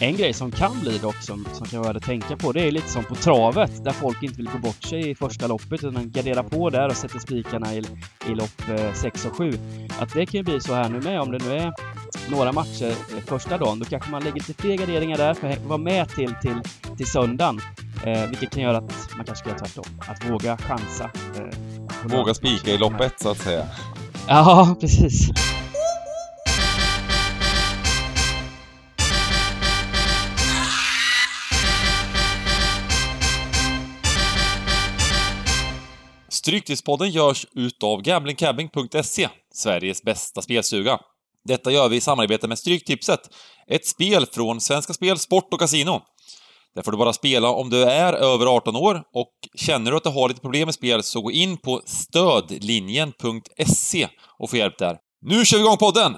En grej som kan bli dock, som, som kan vara att tänka på, det är lite som på travet, där folk inte vill gå bort sig i första loppet, utan garderar på där och sätter spikarna i, i lopp 6 och 7. Att det kan ju bli så här nu med, om det nu är några matcher första dagen, då kanske man lägger lite fler garderingar där för att vara med till, till, till söndagen. Eh, vilket kan göra att man kanske ska göra tvärtom. Att våga chansa. Eh, våga spika i lopp ett, så att säga. Ja, precis. Stryktipspodden görs utav gamblingcabbing.se, Sveriges bästa spelstuga. Detta gör vi i samarbete med Stryktipset, ett spel från Svenska Spel, Sport och Casino. Där får du bara spela om du är över 18 år och känner du att du har lite problem med spel så gå in på stödlinjen.se och få hjälp där. Nu kör vi igång podden!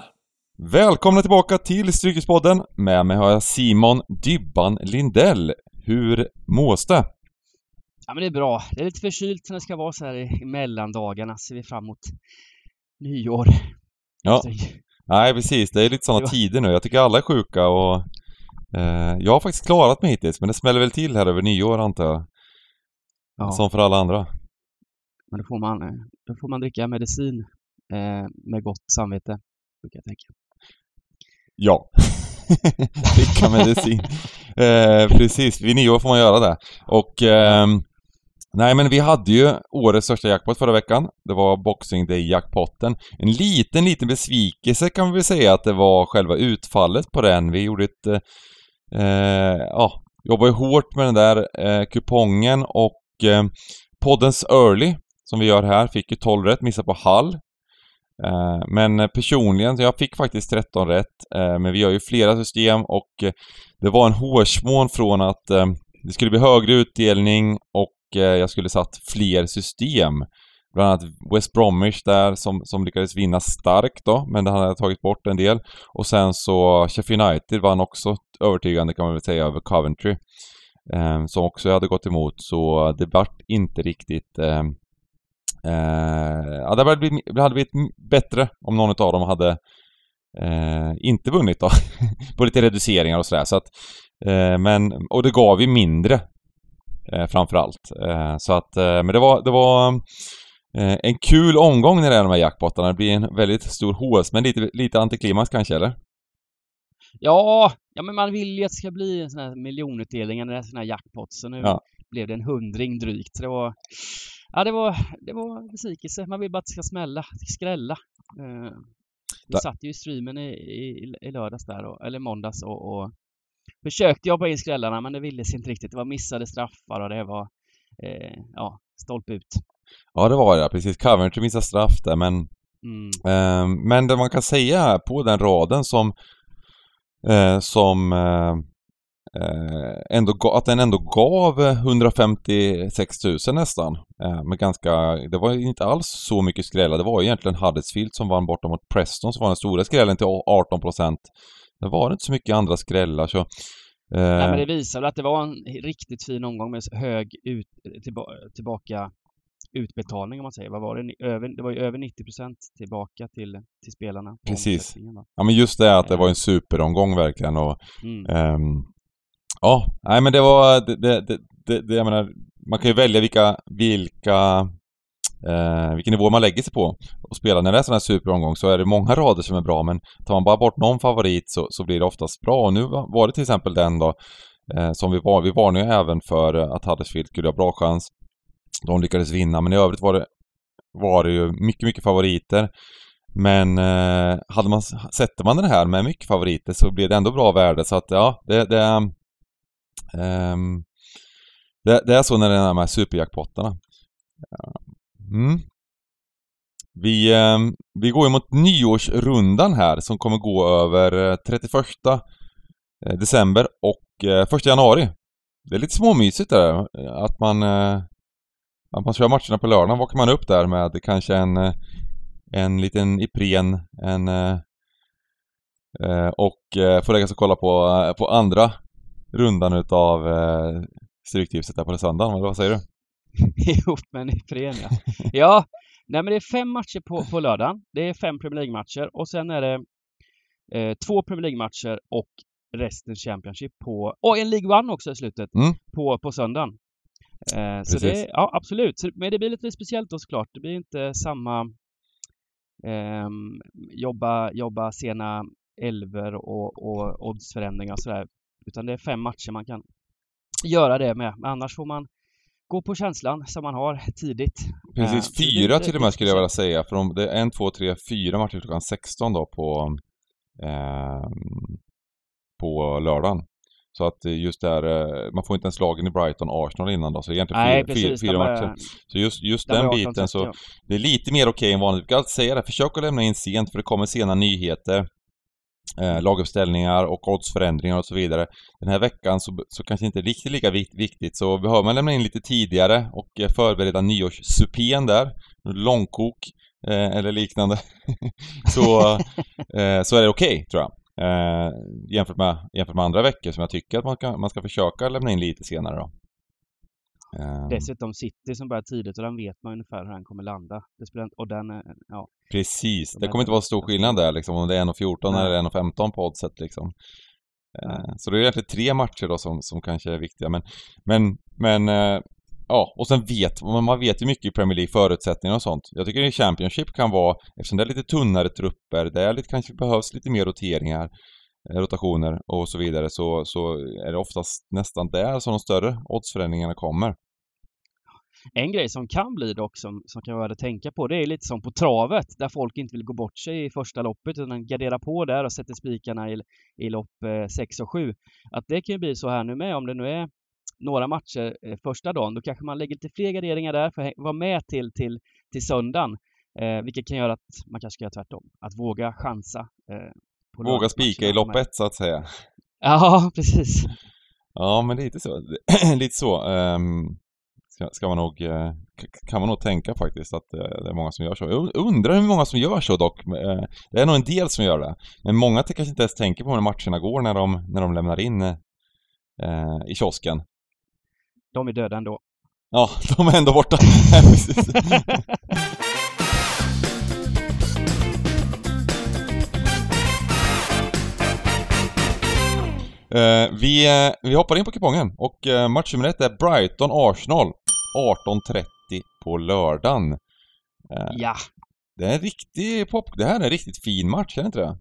Välkomna tillbaka till Strykespodden. Med mig har jag Simon Dybban Lindell. Hur mås det? Ja men det är bra. Det är lite förkylt när det ska vara så här i mellandagarna. Ser vi fram emot nyår. Ja. Nej precis, det är lite sådana tider nu. Jag tycker alla är sjuka och eh, jag har faktiskt klarat mig hittills men det smäller väl till här över nyår antar jag. Ja. Som för alla andra. Men då får man, då får man dricka medicin eh, med gott samvete, brukar jag tänka. Ja. dricka medicin. eh, precis, vid nyår får man göra det. Och eh, Nej men vi hade ju årets största jackpot förra veckan. Det var Boxing Day-jackpotten. En liten, liten besvikelse kan vi väl säga att det var själva utfallet på den. Vi gjorde ett... Eh, ja, jobbade hårt med den där eh, kupongen och eh, poddens Early, som vi gör här, fick ju 12 rätt, missade på Hall. Eh, men personligen, jag fick faktiskt 13 rätt, eh, men vi har ju flera system och eh, det var en hårsmån från att eh, det skulle bli högre utdelning och Eh, jag skulle satt fler system. Bland annat West Bromwich där som, som lyckades vinna starkt då, men det hade jag tagit bort en del. Och sen så Sheffield United vann också övertygande kan man väl säga över Coventry. Eh, som också jag hade gått emot, så det vart inte riktigt... Eh, eh, ja, det hade blivit, det hade blivit bättre om någon av dem hade eh, inte vunnit då. på lite reduceringar och sådär. Så att, eh, men, och det gav ju mindre eh, framförallt. Eh, så att, eh, men det var, det var eh, en kul omgång när det är de här jackpottarna. Det blir en väldigt stor hås, men lite, lite antiklimax kanske, eller? Ja, ja men man vill ju att det ska bli en sån här miljonutdelning, en sån här jackpot. Så nu ja. blev det en hundring drygt. Det var, ja det var, det var besvikelse. Man vill bara att det ska smälla, det ska skrälla. Uh, vi satt ju i streamen i, i, i lördags där, och, eller måndags och, och försökte jobba in skrällarna men det ville sig inte riktigt. Det var missade straffar och det var eh, ja, stolpe ut. Ja, det var det. Precis. Coventry missade straff där, men mm. eh, Men det man kan säga på den raden som eh, som eh, eh ändå, att den ändå gav 156 000 nästan. Eh, med ganska, det var inte alls så mycket skrällar. Det var egentligen Huddersfield som vann borta mot Preston som var den stora skrällen till 18 procent. Det var inte så mycket andra skrällar så... Eh... Nej, men det visar att det var en riktigt fin omgång med hög ut, tillba tillbaka utbetalning om man säger. Vad var det? Över, det var ju över 90% tillbaka till, till spelarna. Precis. Ja men just det att det var en superomgång verkligen och mm. um, Ja, nej men det var det, det, det, det, jag menar man kan ju välja vilka, vilka eh, vilken nivå man lägger sig på och spelar. När det är sån här superomgång så är det många rader som är bra men tar man bara bort någon favorit så, så blir det oftast bra. Och nu var det till exempel den då eh, som vi var. Vi varnade ju även för eh, att Huddersfield skulle ha bra chans. De lyckades vinna men i övrigt var det, var det ju mycket, mycket favoriter. Men eh, hade man, sätter man den här med mycket favoriter så blir det ändå bra värde så att ja, det, det, um, det, det är så när det är de här superjackpottarna. Mm. Vi, eh, vi går ju mot nyårsrundan här som kommer gå över eh, 31 eh, december och eh, 1 januari. Det är lite småmysigt där att man, att man kör matcherna på lördagen. Vaknar man upp där med kanske en, en liten Ipren, en och får lägga sig och kolla på, på andra rundan utav Stryktipset där på söndagen, eller vad säger du? ihop med en Ipren ja. nej men det är fem matcher på, på lördagen. Det är fem Premier League-matcher och sen är det eh, två Premier League-matcher och resten Championship på, och en League One också i slutet, Mm. på, på söndagen. Eh, så det, ja absolut. Så, men det blir lite speciellt då såklart. Det blir inte samma ehm, jobba, jobba sena elver och, och oddsförändringar och sådär. Utan det är fem matcher man kan göra det med. Men annars får man gå på känslan som man har tidigt. Precis, Eh, det är fyra till och med skulle jag vilja säga. För de, det är en, två, tre, fyra matcher klockan 16 då på, ehm, på lördagen. Så att eh, just där, eh, man får inte ens lagen i Brighton Arsenal innan då, så egentligen Nej, fyra, precis. fyra är- matcher. Så just, just de är den 18, biten så, 30, det är lite mer okej än vanligt. Vi kan alltid säga det, försök att lämna in sent för det kommer sena nyheter. Eh, laguppställningar och oddsförändringar och så vidare. Den här veckan så, så kanske inte riktigt lika viktigt så behöver man lämna in lite tidigare och eh, förbereda nyårssupén där. Långkok eh, eller liknande. så, eh, så är det okej tror jag. Eh, jämfört, med, jämfört med andra veckor som jag tycker att man, kan, man ska försöka lämna in lite senare då. Eh, Dessutom City som börjar tidigt och den vet man ungefär hur den kommer landa. Det spelar inte, och den, är- ja. Precis, De det kommer inte vara stor skillnad där liksom om det är 1.14 Nej. eller 1.15 på oddset liksom. Eh, Så det är egentligen tre matcher då som, som kanske är viktiga men, men, men eh, ja, och sen vet man, vet ju mycket i Premier League, förutsättningar och sånt. Jag tycker i Championship kan vara, eftersom det är lite tunnare trupper, det är lite, kanske behövs lite mer roteringar, eh, rotationer och så vidare, så, så är det oftast nästan där som de större oddsförändringarna kommer. En grej som kan bli dock som, som kan vara värd att tänka på det är lite som på travet där folk inte vill gå bort sig i första loppet utan garderar på där och sätter spikarna i, i lopp eh, 6 och 7. Att det kan ju bli så här nu med om det nu är några matcher eh, första dagen då kanske man lägger lite fler garderingar där för att vara med till, till, till söndagen. Eh, vilket kan göra att man kanske ska göra tvärtom. Att våga chansa. Eh, Våga spika i med. lopp ett så att säga. Ja, precis. Ja, men lite så. lite så. ehm, ska, ska man nog, eh, kan man nog tänka faktiskt att eh, det är många som gör så. Jag undrar hur många som gör så dock. Eh, Det är nog en del som gör det. Men många kanske inte ens tänker på hur matcherna går när de, när de lämnar in eh, i kiosken. De är döda ändå. Ja, de är ändå borta. vi, eh, vi hoppar in på kupongen och eh, match nummer ett är Brighton-Arsenal 18.30 på lördagen. Eh, Ja, det är en riktig pop... Det här är en riktigt fin match, är det inte det?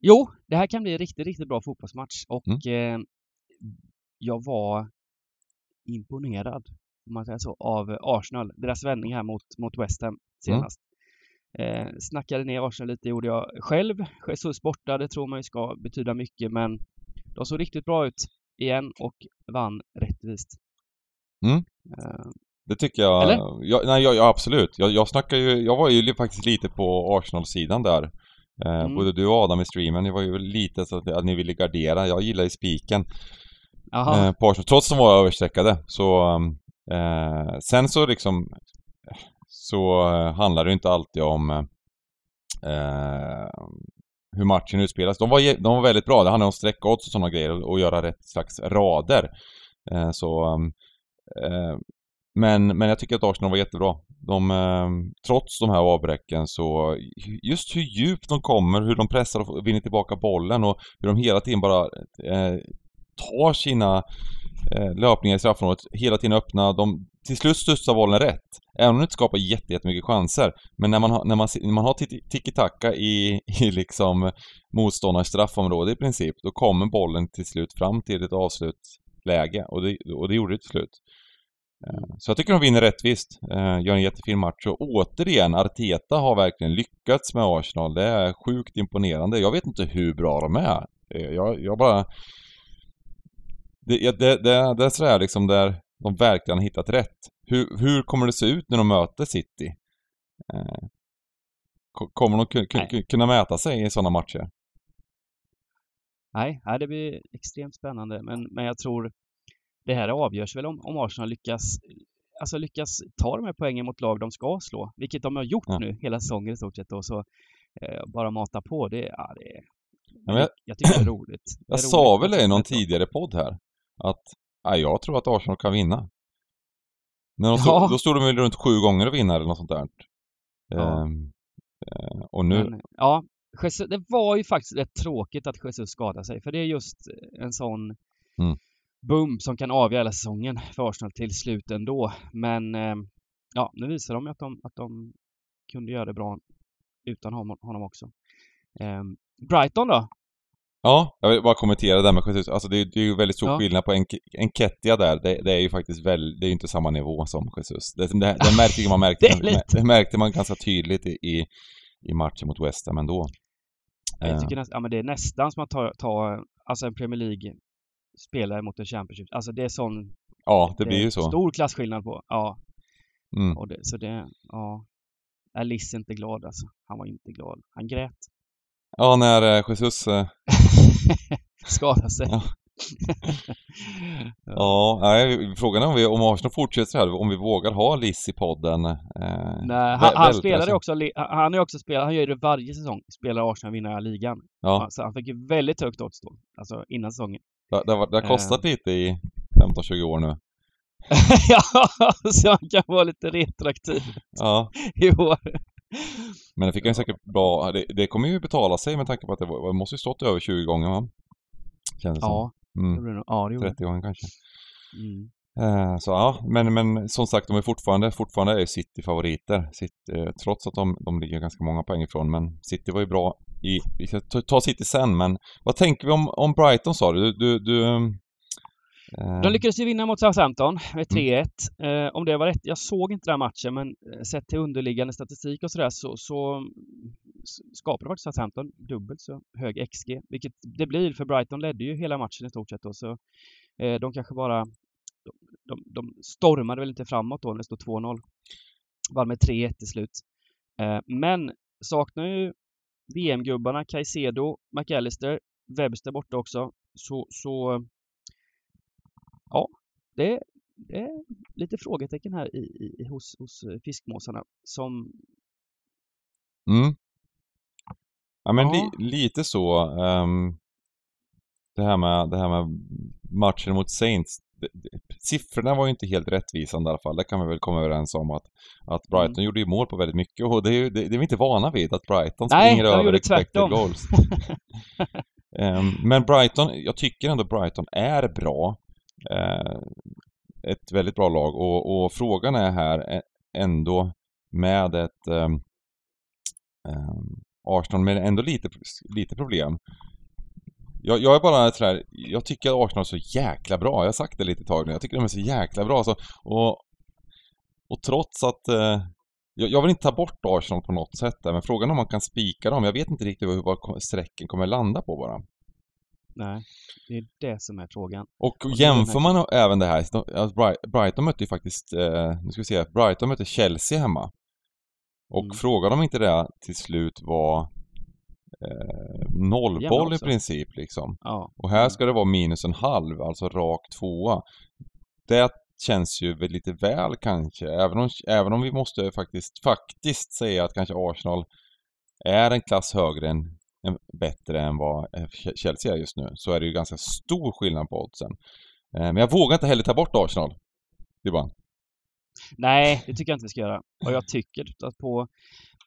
Jo, det här kan bli en riktigt, riktigt bra fotbollsmatch och Mm. eh, jag var imponerad, om man säger så, av Arsenal. Deras vändning här mot, mot West Ham senast. Eh, snackade ner Arsenal lite, gjorde jag själv. Jesus borta, det tror man ju ska betyda mycket, men de såg riktigt bra ut igen och vann rättvist. Mm. Eh, Det tycker jag... Eller? Jag, nej, jag, ja, absolut. Jag, jag snackar ju... Jag var ju faktiskt lite på Arsenal-sidan där. Eh, Mm. Både du och Adam i streamen, ni var ju lite så att, att ni ville gardera. Jag gillar ju spiken. Eh, på Arsenal, trots att de var överstreckade. Så, eh, sen så liksom så eh, handlar det inte alltid om eh, eh, hur matchen utspelas. De var, de var väldigt bra. Det handlade om sträckodds och sådana grejer och, och göra rätt slags rader. Eh, så, eh, eh, men, men jag tycker att Arsenal var jättebra. De, eh, trots de här avbräcken så just hur djupt de kommer, hur de pressar och vinner tillbaka bollen och hur de hela tiden bara eh, tar sina eh, löpningar i straffområdet, hela tiden öppna. De, till slut studsar bollen rätt. Även om det inte skapar jättemycket chanser. Men när man har, när man, när man har Tiki-Taka i, i liksom motståndarens straffområde i princip, då kommer bollen till slut fram till ett avslutsläge. Och det, och det gjorde det till slut. Eh, så jag tycker de vinner rättvist. Eh, gör en jättefin match. Och återigen, Arteta har verkligen lyckats med Arsenal. Det är sjukt imponerande. Jag vet inte hur bra de är. Eh, jag, jag bara... Det, det, det, det är sådär liksom där de verkligen har hittat rätt. Hur, hur kommer det se ut när de möter City? Eh, ko- Kommer de kunna mäta sig i sådana matcher? nej, det blir extremt spännande. Men, men jag tror det här avgörs väl om, om Arsenal lyckas alltså lyckas ta de här poängen mot lag de ska slå, vilket de har gjort Ja. nu hela säsongen i stort sett och så eh, bara mata på. Det, ja, det, Ja, jag- jag tycker det är roligt. Det är Jag sa roligt väl på det i någon tidigare podd här. Att ja, jag tror att Arsenal kan vinna. När de Ja. stod, då stod de väl runt sju gånger och vinna eller något sånt där. Ja. Ehm, eh, och nu, Men, ja, det var ju faktiskt rätt tråkigt att Jesus skadade sig för det är just en sån Mm. bump som kan avgöra hela säsongen för Arsenal till slut ändå. Men eh, ja, nu visar de ju att de, att de kunde göra det bra utan honom, också. Eh, Brighton då? Ja, jag vill bara kommentera det där med Jesus. Alltså det, är- det är ju väldigt stor Ja. skillnad på en, en Kettia där. Det, det är ju faktiskt väl, det är ju inte samma nivå som Jesus. Det, det, det märker man, märkte, Det märkte man ganska tydligt i, i, matchen mot West Ham ändå. Jag Eh, tycker näst, ja, men det är nästan som att ta, ta alltså en Premier League-spelare mot en Championship. Alltså det är sån ja, det blir ju så. stor klasskillnad på. Ja, Mm. och så det, ja. Alice är inte glad alltså. Han var inte glad. Han grät. Ja, när eh, Jesus... eh, Skadade sig. Ja. Ja, nej, frågan är om, vi, om Arsenal fortsätter här, om vi vågar ha Liss i podden. Eh, Nej, han, han spelade ju också, han ju också spelat, han gör det varje säsong, spelar Arsenal vinna ligan. Ja, Så han fick ju väldigt högt odds då, alltså innan säsongen. det, det, det har Eh. kostat lite i 15-20 år nu. ja, så han kan vara lite retroaktiv Ja, i år. Men det fick han säkert bra... Det, det kommer ju betala sig med tanke på att det, var, det måste ju stått över 20 gånger va? Kändes det Ja, som. Mm, det ja, det gjorde det. 30 gånger kanske. Mm. Eh, så ja, men, men som sagt, de är fortfarande, fortfarande är City favoriter. City, eh, trots att de, de ligger ganska många poäng ifrån. Men City var ju bra i... Vi ska ta, City sen, men vad tänker vi om, om Brighton sa du? Du... du, du eh, De lyckades ju vinna mot Southampton med Mm. 3-1. Eh, om det var rätt, jag såg inte den matchen men eh, sett till underliggande statistik och sådär så, så mm, skapade faktiskt Southampton dubbelt så hög XG. Vilket det blir för Brighton ledde ju hela matchen i stort sett då så eh, de kanske bara de, de, de stormade väl inte framåt då när det stod 2-0. Vann med 3-1 till slut. Eh, men saknar ju VM-gubbarna Caicedo, McAllister, Webster borta också. Så, så ja, det, det är lite frågetecken här i, i, hos, hos eh, fiskmåsarna som Mm. Ja men Ja. li, lite så. ehm, det, här med, det här med matchen mot Saints. Det, det, siffrorna var ju inte helt rättvisande i alla fall. Det kan vi väl komma överens om att, att Brighton Mm. gjorde ju mål på väldigt mycket och det är, det, det är vi inte vana vid att Brighton Nej, springer över expected tvärtom. goals. Ehm, men Brighton, jag tycker ändå Brighton är bra. Eh, ett väldigt bra lag och, och frågan är här ändå med ett eh, eh, Arsenal med ändå lite, lite problem. Jag, jag är bara sådär, jag tycker att Arsenal är så jäkla bra. Jag har sagt det lite ett tag nu. Jag tycker de är så jäkla bra. Så, och, och trots att eh, jag, jag vill inte ta bort Arsenal på något sätt där, men frågan är om man kan spika dem. Jag vet inte riktigt hur, vad strecken kommer landa på bara. Nej, det är det som är frågan. Och är jämför man även det här, Bri- Brighton mötte ju faktiskt, eh, nu ska vi se, Brighton mötte Chelsea hemma. Och Mm. frågan om inte det till slut var eh, nollboll i också. princip liksom. Ja. Och här ska det vara minus en halv, alltså rak tvåa. Det känns ju väl lite väl kanske, även om, även om vi måste faktiskt, faktiskt säga att kanske Arsenal är en klass högre än bättre än vad eh, Chelsea är just nu, så är det ju ganska stor skillnad på oddsen. Eh, Men jag vågar inte heller ta bort Arsenal. Dybban. Nej, det tycker jag inte vi ska göra. Och jag tycker att på,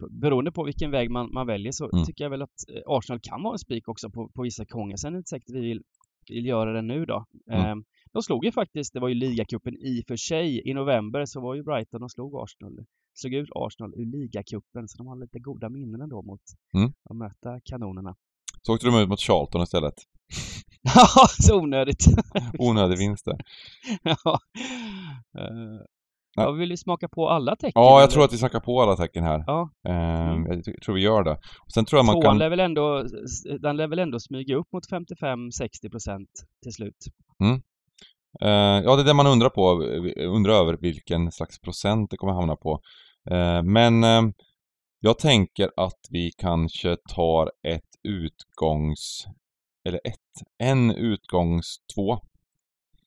beroende på vilken väg man, man väljer så Mm. tycker jag väl att eh, Arsenal kan vara en spik också på, på vissa gånger. Sen är det inte säkert vi vill, vill göra det nu då. Mm. De slog ju faktiskt, det var ju ligacupen i och för sig, i november så var ju Brighton och slog Arsenal, slog ut Arsenal ur ligacupen så de har lite goda minnen ändå mot Mm. att möta kanonerna. Så åkte de ut mot Charlton istället. Ja, så onödigt! Onödig vinst där. ja. Uh, ja, vill du smaka på alla tecken? Ja, jag eller? tror att vi snackar på alla tecken här. Ja. Mm. Jag tror vi gör det. Och sen tror jag man Tvåan kan... lär väl ändå, den lär väl ändå smyga upp mot 55-60 procent till slut. Eh, ja, det är det man undrar på. eh, Undrar över vilken slags procent det kommer hamna på. Eh, men eh, jag tänker att vi kanske tar ett utgångs... Eller ett, en utgångs två.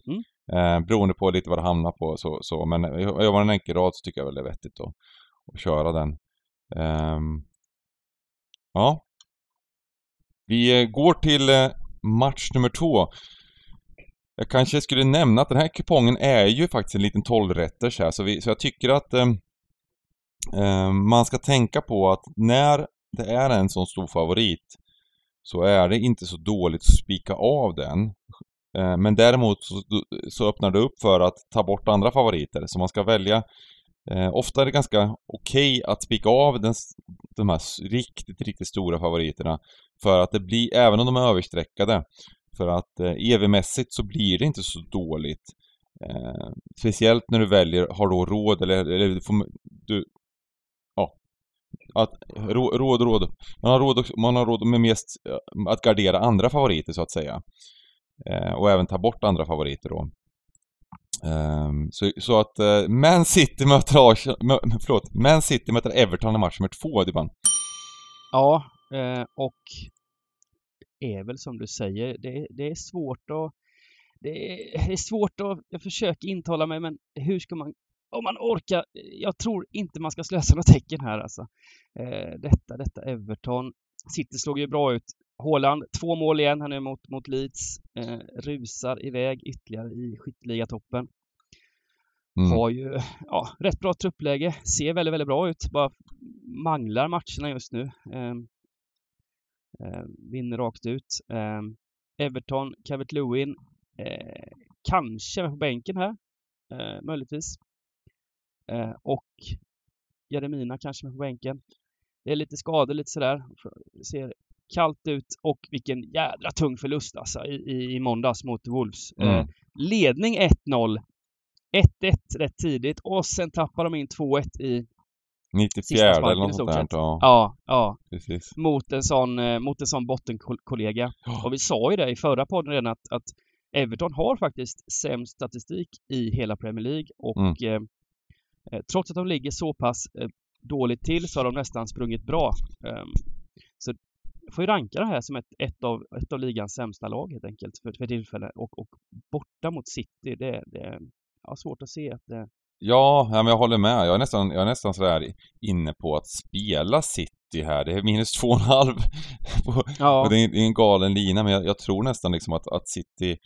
Mm. Eh, beroende på lite vad det hamnar på så, så. men jag var en enkel rad så tycker jag väl det är vettigt att, att köra den. Ehm, ja. Vi eh, går till eh, match nummer två. Jag kanske skulle nämna att den här kupongen är ju faktiskt en liten 12-rätters här, så, vi, så jag tycker att eh, man ska tänka på att när det är en sån stor favorit så är det inte så dåligt att spika av den. Eh, men däremot så, så öppnar det upp för att ta bort andra favoriter. Så man ska välja Eh, ofta är det ganska okej okay att spika av den, de här riktigt, riktigt stora favoriterna. För att det blir, även om de är överstreckade, för att eh, EV-mässigt så blir det inte så dåligt. Eh, speciellt när du väljer, har då råd eller, eller du får, du, ja. Att, råd, råd, råd. Man har råd, man har råd med mest eh, att gardera andra favoriter så att säga. Eh, och även ta bort andra favoriter då. Eh, så, så, att eh, Man City möter Arsenal, förlåt, Man City möter Everton i match nummer två, Dybban. Ja, eh, och är väl som du säger, det, det är svårt att det är, det är svårt att, jag försöker intala mig, men hur ska man, om man orkar, jag tror inte man ska slösa några tecken här alltså. Eh, detta, detta Everton. City slog ju bra ut Håland, två mål igen här nu mot, mot Leeds. Eh, rusar iväg ytterligare i skytteligatoppen. Mm. Har ju ja, rätt bra truppläge, ser väldigt, väldigt bra ut. Bara manglar matcherna just nu. Eh, vinner rakt ut. Eh, Everton, Cavett Lewin, eh, kanske på bänken här, eh, möjligtvis. och Jeremina kanske med på bänken. Det är lite skador, lite sådär. Ser kallt ut och vilken jädra tung förlust alltså i, i, i måndags mot Wolves. Mm. Eh, ledning 1-0. 1-1 rätt tidigt och sen tappar de in 2-1 i 94 eller något sånt där. Ja, ja. ja. Precis. Mot en sån, eh, mot en sån bottenkollega. Oh. Och vi sa ju det i förra podden redan att, att Everton har faktiskt sämst statistik i hela Premier League och mm. eh, eh trots att de ligger så pass eh, dåligt till så har de nästan sprungit bra. Um, så får ju ranka det här som ett, ett, av, ett av ligans sämsta lag helt enkelt för, för tillfället. Och, och borta mot City, det, det är ja, svårt att se att det... Ja, men jag håller med. Jag är nästan, jag är nästan sådär inne på att spela City här. Det är minus två och en halv. ja. det, är, det är en galen lina, men jag, jag tror nästan liksom att, att City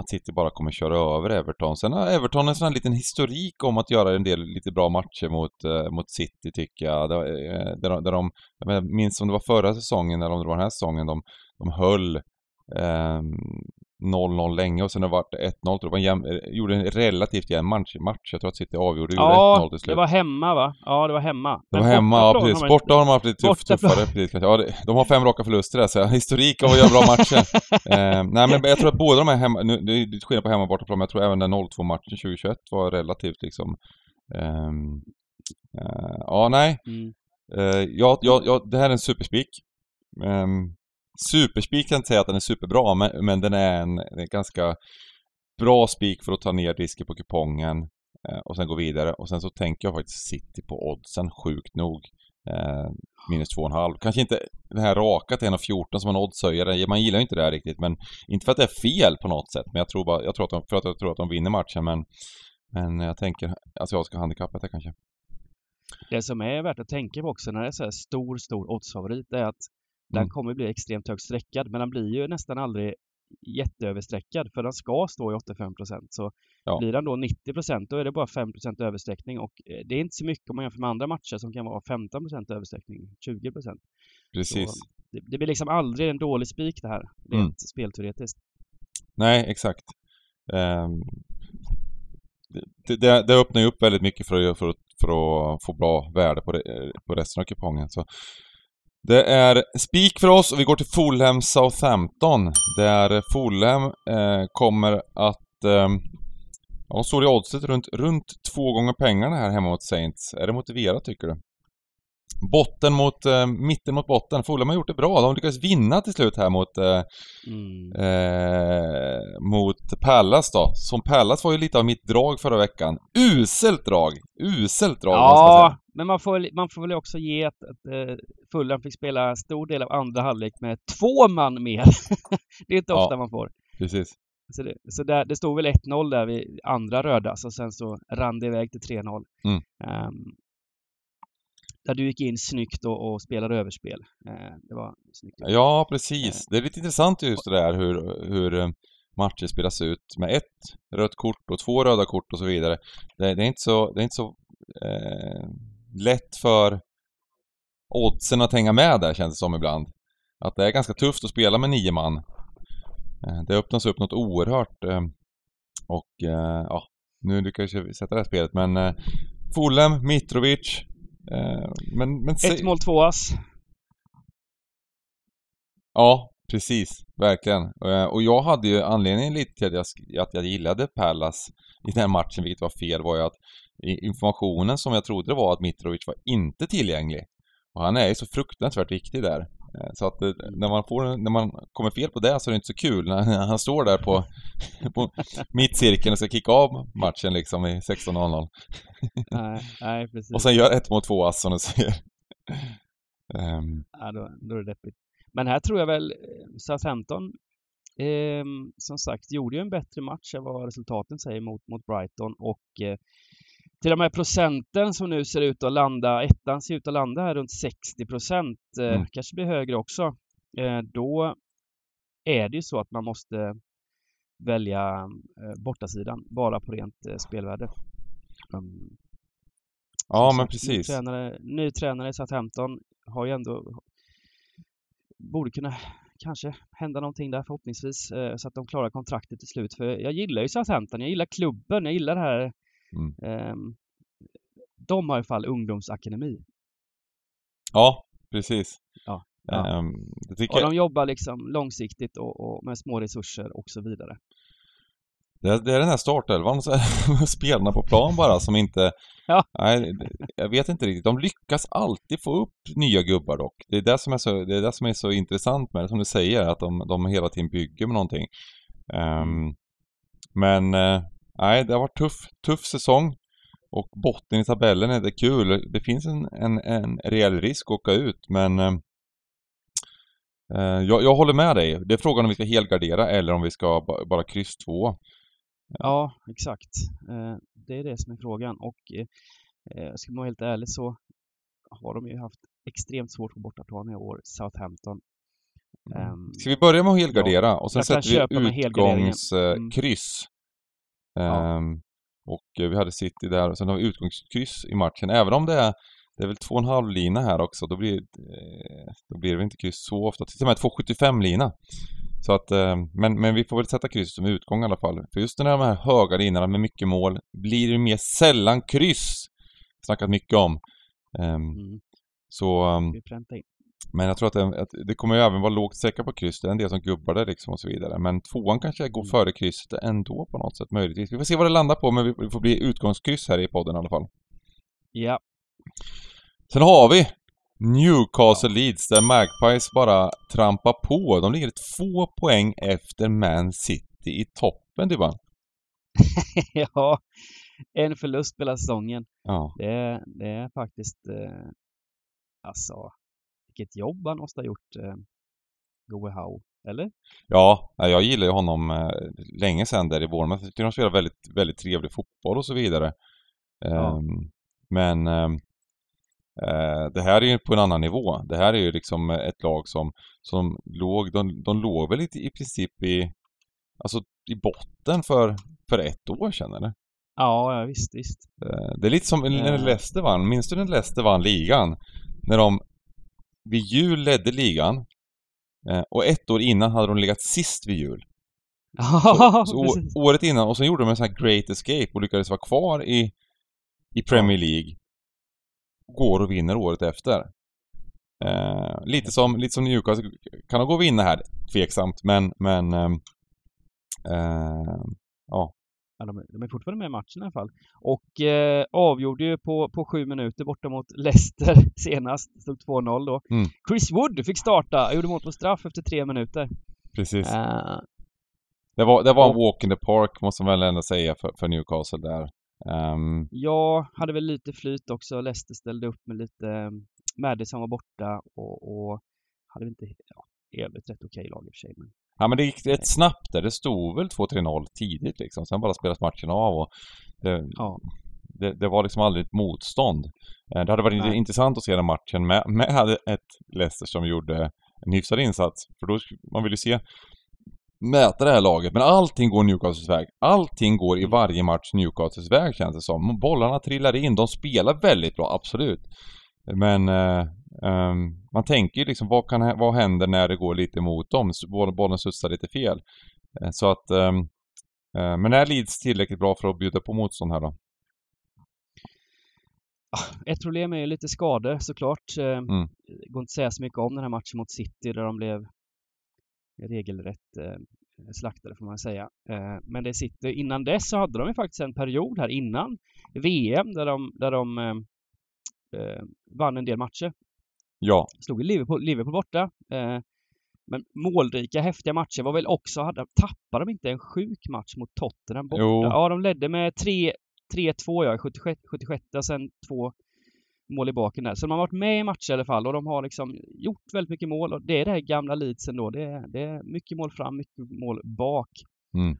att City bara kommer köra över Everton. Sen har Everton en sån här liten historik om att göra en del lite bra matcher mot, eh, mot City tycker jag. Där, eh, där, de, där de, jag minns om det var förra säsongen eller om det var den här säsongen, de, de höll eh, 0-0 länge och sen har det varit 1-0. Det var en jäm, eh, gjorde en relativt jämn match, match. Jag tror att City avgjorde ja, 1-0 till slut. det var hemma va? Ja, det var hemma. Det var hemma, ja precis. Borta har de haft lite tuff, tuffare. Precis, ja, de har fem raka förluster där, så historik av att göra bra matcher. eh, nej, men jag tror att båda de här hemma, nu, det är lite skillnad på hemma och bortaplan, men jag tror även den 0-2-matchen 2021 var relativt liksom... Eh, eh, ja, nej. Mm. Eh, ja, ja, ja, det här är en superspik. Superspik kan inte säga att den är superbra, men, men den är en, en ganska bra spik för att ta ner risken på kupongen eh, och sen gå vidare. Och sen så tänker jag faktiskt City på oddsen, sjukt nog. Eh, minus 2,5. Kanske inte den här raka till 1,14 som en oddshöjare. Man gillar ju inte det här riktigt, men inte för att det är fel på något sätt. Men jag tror bara, jag tror att de, för att jag tror att de vinner matchen, men men jag tänker asiatiska handikappet där kanske. Det som är värt att tänka på också när det är så här stor, stor oddsfavorit är att den mm. kommer bli extremt högt sträckad, men den blir ju nästan aldrig jätteöversträckad för den ska stå i 85% Så ja. blir den då 90% då är det bara 5% översträckning och eh, det är inte så mycket om man jämför med andra matcher som kan vara 15% översträckning, 20% Precis. Det, det, blir liksom aldrig en dålig spik det här, rent mm. spelteoretiskt. Nej, exakt. Um, det, det, det, öppnar ju upp väldigt mycket för att, för att, för att få bra värde på, det, på resten av kupongen. Så det är spik för oss och vi går till Fulham Southampton. Där Fulham eh, kommer att... Eh, ja, står i oddset runt, runt två gånger pengarna här hemma mot Saints. Är det motiverat tycker du? Botten mot, eh, mitten mot botten. Fulham har gjort det bra. De lyckades vinna till slut här mot, eh, mm. eh, mot Pallas då. Som Pallas var ju lite av mitt drag förra veckan. Uselt drag! Uselt drag Ja, men man får, man får väl också ge att, att uh, Fulham fick spela en stor del av andra halvlek med två man mer. det är inte ofta ja, man får. Precis. Så det, så där, det stod väl 1-0 där vid andra röda, så sen så rann det iväg till 3-0. Mm. Um, där du gick in snyggt och, och spelade överspel. Uh, det var snyggt. Ja, precis. Uh, det är lite intressant just det där hur, hur eh, matcher spelas ut med ett rött kort och två röda kort och så vidare. Det, det är inte så, det är inte så eh, lätt för oddsen att hänga med där känns det som ibland. Att det är ganska tufft att spela med nio man. Eh, det öppnas upp något oerhört. Eh, och ja, nu lyckades jag sätta det här spelet men Fulham, Mitrovic. Men, men... Ett mål, två ass. Ja, precis. Verkligen. Och jag hade ju anledningen lite till att jag, att jag gillade Pallas i den här matchen, vilket var fel, var ju att informationen som jag trodde det var att Mitrovic var inte tillgänglig. Och han är ju så fruktansvärt viktig där. Eh, så att eh, när man, får, när man kommer fel på det så är det inte så kul när han står där på, på mittcirkeln och ska kicka av matchen liksom i 16.00. Nej, nej precis. Och sen gör ett mot två ass som du säger. Um. Ja, då, då är det deppigt. Men här tror jag väl Southampton eh, som sagt gjorde ju en bättre match än vad resultaten säger mot, mot Brighton och eh, till och med procenten som nu ser ut att landa, ettan ser ut att landa här runt 60 procent, eh, mm. kanske blir högre också. Eh, då är det ju så att man måste välja eh, bortasidan bara på rent eh, spelvärde. Um, ja, men precis. Ny tränare, ny tränare i Southampton har ju ändå borde kunna kanske hända någonting där förhoppningsvis eh, så att de klarar kontraktet till slut. För jag gillar ju Southampton, jag gillar klubben, jag gillar det här Mm. Um, de har i alla fall ungdomsakademi. Ja, precis. Ja, ja. Um, och de jobbar liksom långsiktigt och, och, med små resurser och så vidare. Det är, det är den här startelvan, spelarna på plan bara som inte... Ja. Nej, jag vet inte riktigt. De lyckas alltid få upp nya gubbar dock. Det är det som är så, det är, det som är så intressant med det, som du säger, att de, de hela tiden bygger med någonting. Um, men uh, nej, det har varit tuff, tuff säsong. Och botten i tabellen är det kul. Det finns en, en, en rejäl risk att åka ut, men eh, eh, jag, jag håller med dig. Det är frågan om vi ska helgardera eller om vi ska ba, bara kryss två. Ja, exakt. Eh, det är det som är frågan. Och eh, ska man vara helt ärlig så har de ju haft extremt svårt på bortaplan i år, Southampton. Um, ska vi börja med att helgardera och sen sätter vi utgångskryss? Ja. Um, och eh, vi hade City där och sen har vi utgångskryss i matchen. Även om det är, det är väl två och en halv lina här också, då blir, eh, då blir det inte kryss så ofta. Till och med 2,75 lina. Så att, eh, men, men vi får väl sätta kryss som utgång i alla fall. För just när de här höga linorna med mycket mål blir det mer sällan kryss. Snackat mycket om. Ehm, mm. Så... Ehm, men jag tror att det, att det kommer ju även vara lågt säkra på kryss. Det är en del som gubbar det liksom och så vidare. Men tvåan kanske går mm. före krysset ändå på något sätt möjligtvis. Vi får se vad det landar på men vi får bli utgångskryss här i podden i alla fall. Ja. Sen har vi Newcastle Leeds där Magpies bara trampar på. De ligger två poäng efter Man City i toppen Dybban. ja, en förlust hela säsongen. Ja. Det, det är faktiskt eh, alltså vilket jobb han måste ha gjort, eh, Goe Howe, eller? Ja, jag gillar ju honom eh, länge sedan där i Bournemouth. Jag tycker de spelar väldigt, väldigt trevlig fotboll och så vidare. Ja. Um, men um, uh, det här är ju på en annan nivå. Det här är ju liksom ett lag som, som låg, de, de låg väl i, i princip i, alltså i botten för, för ett år sedan eller? Ja, ja visst, visst. Uh, det är lite som när Leicester vann. Minns du när Leicester vann ligan? När de vid jul ledde ligan. Eh, och ett år innan hade de legat sist vid jul. så, så året innan, och sen gjorde de en sån här Great Escape och lyckades vara kvar i, i Premier League. Går och vinner året efter. Eh, lite som, lite som Newcastle, kan de gå och vinna här? Tveksamt, men, men... Eh, eh, ja, Ja, de, de, är fortfarande med i matchen i alla fall. Och eh, avgjorde ju på, på sju minuter borta mot Leicester senast. Stod 2-0 då. Mm. Chris Wood fick starta, gjorde mål på straff efter tre minuter. Precis. Uh, det var, det var en walk in the park måste man väl ändå säga för, för Newcastle där. Um... Ja, hade väl lite flyt också. Leicester ställde upp med lite... Madison var borta och, och hade inte... Ja, i övrigt rätt okej lag i och för sig. Men Ja men det gick rätt snabbt där. Det stod väl 2-3-0 tidigt liksom. Sen bara spelas matchen av och det, ja. det, det, var liksom aldrig ett motstånd. Eh, det hade varit Nej. intressant att se den matchen med, med ett Leicester som gjorde en hyfsad insats. För då, man vill ju se mäta det här laget. Men allting går Newcastles väg. Allting går i mm. varje match Newcastles väg känns det som. Bollarna trillar in. De spelar väldigt bra, absolut. Men eh, Um, man tänker ju liksom, vad, kan, vad händer när det går lite emot dem? Bollen studsar lite fel. Uh, så att, um, uh, men är Leeds tillräckligt bra för att bjuda på motstånd här då? Ah, ett problem är ju lite skador såklart. Eh, mm. Det går inte att säga så mycket om den här matchen mot City där de blev regelrätt eh, slaktade får man säga. Eh, men det sitter, innan dess så hade de ju faktiskt en period här innan VM där de, där de eh, eh, vann en del matcher. Ja. Slog Liverpool, Liverpool borta. Eh, men målrika, häftiga matcher var väl också, hade, tappade de inte en sjuk match mot Tottenham borta? Jo. Ja, de ledde med 3-2 ja, i 76, 76 och sen två mål i baken där. Så de har varit med i matcher i alla fall och de har liksom gjort väldigt mycket mål och det är det här gamla Leeds ändå. Det är, det är mycket mål fram, mycket mål bak. Mm.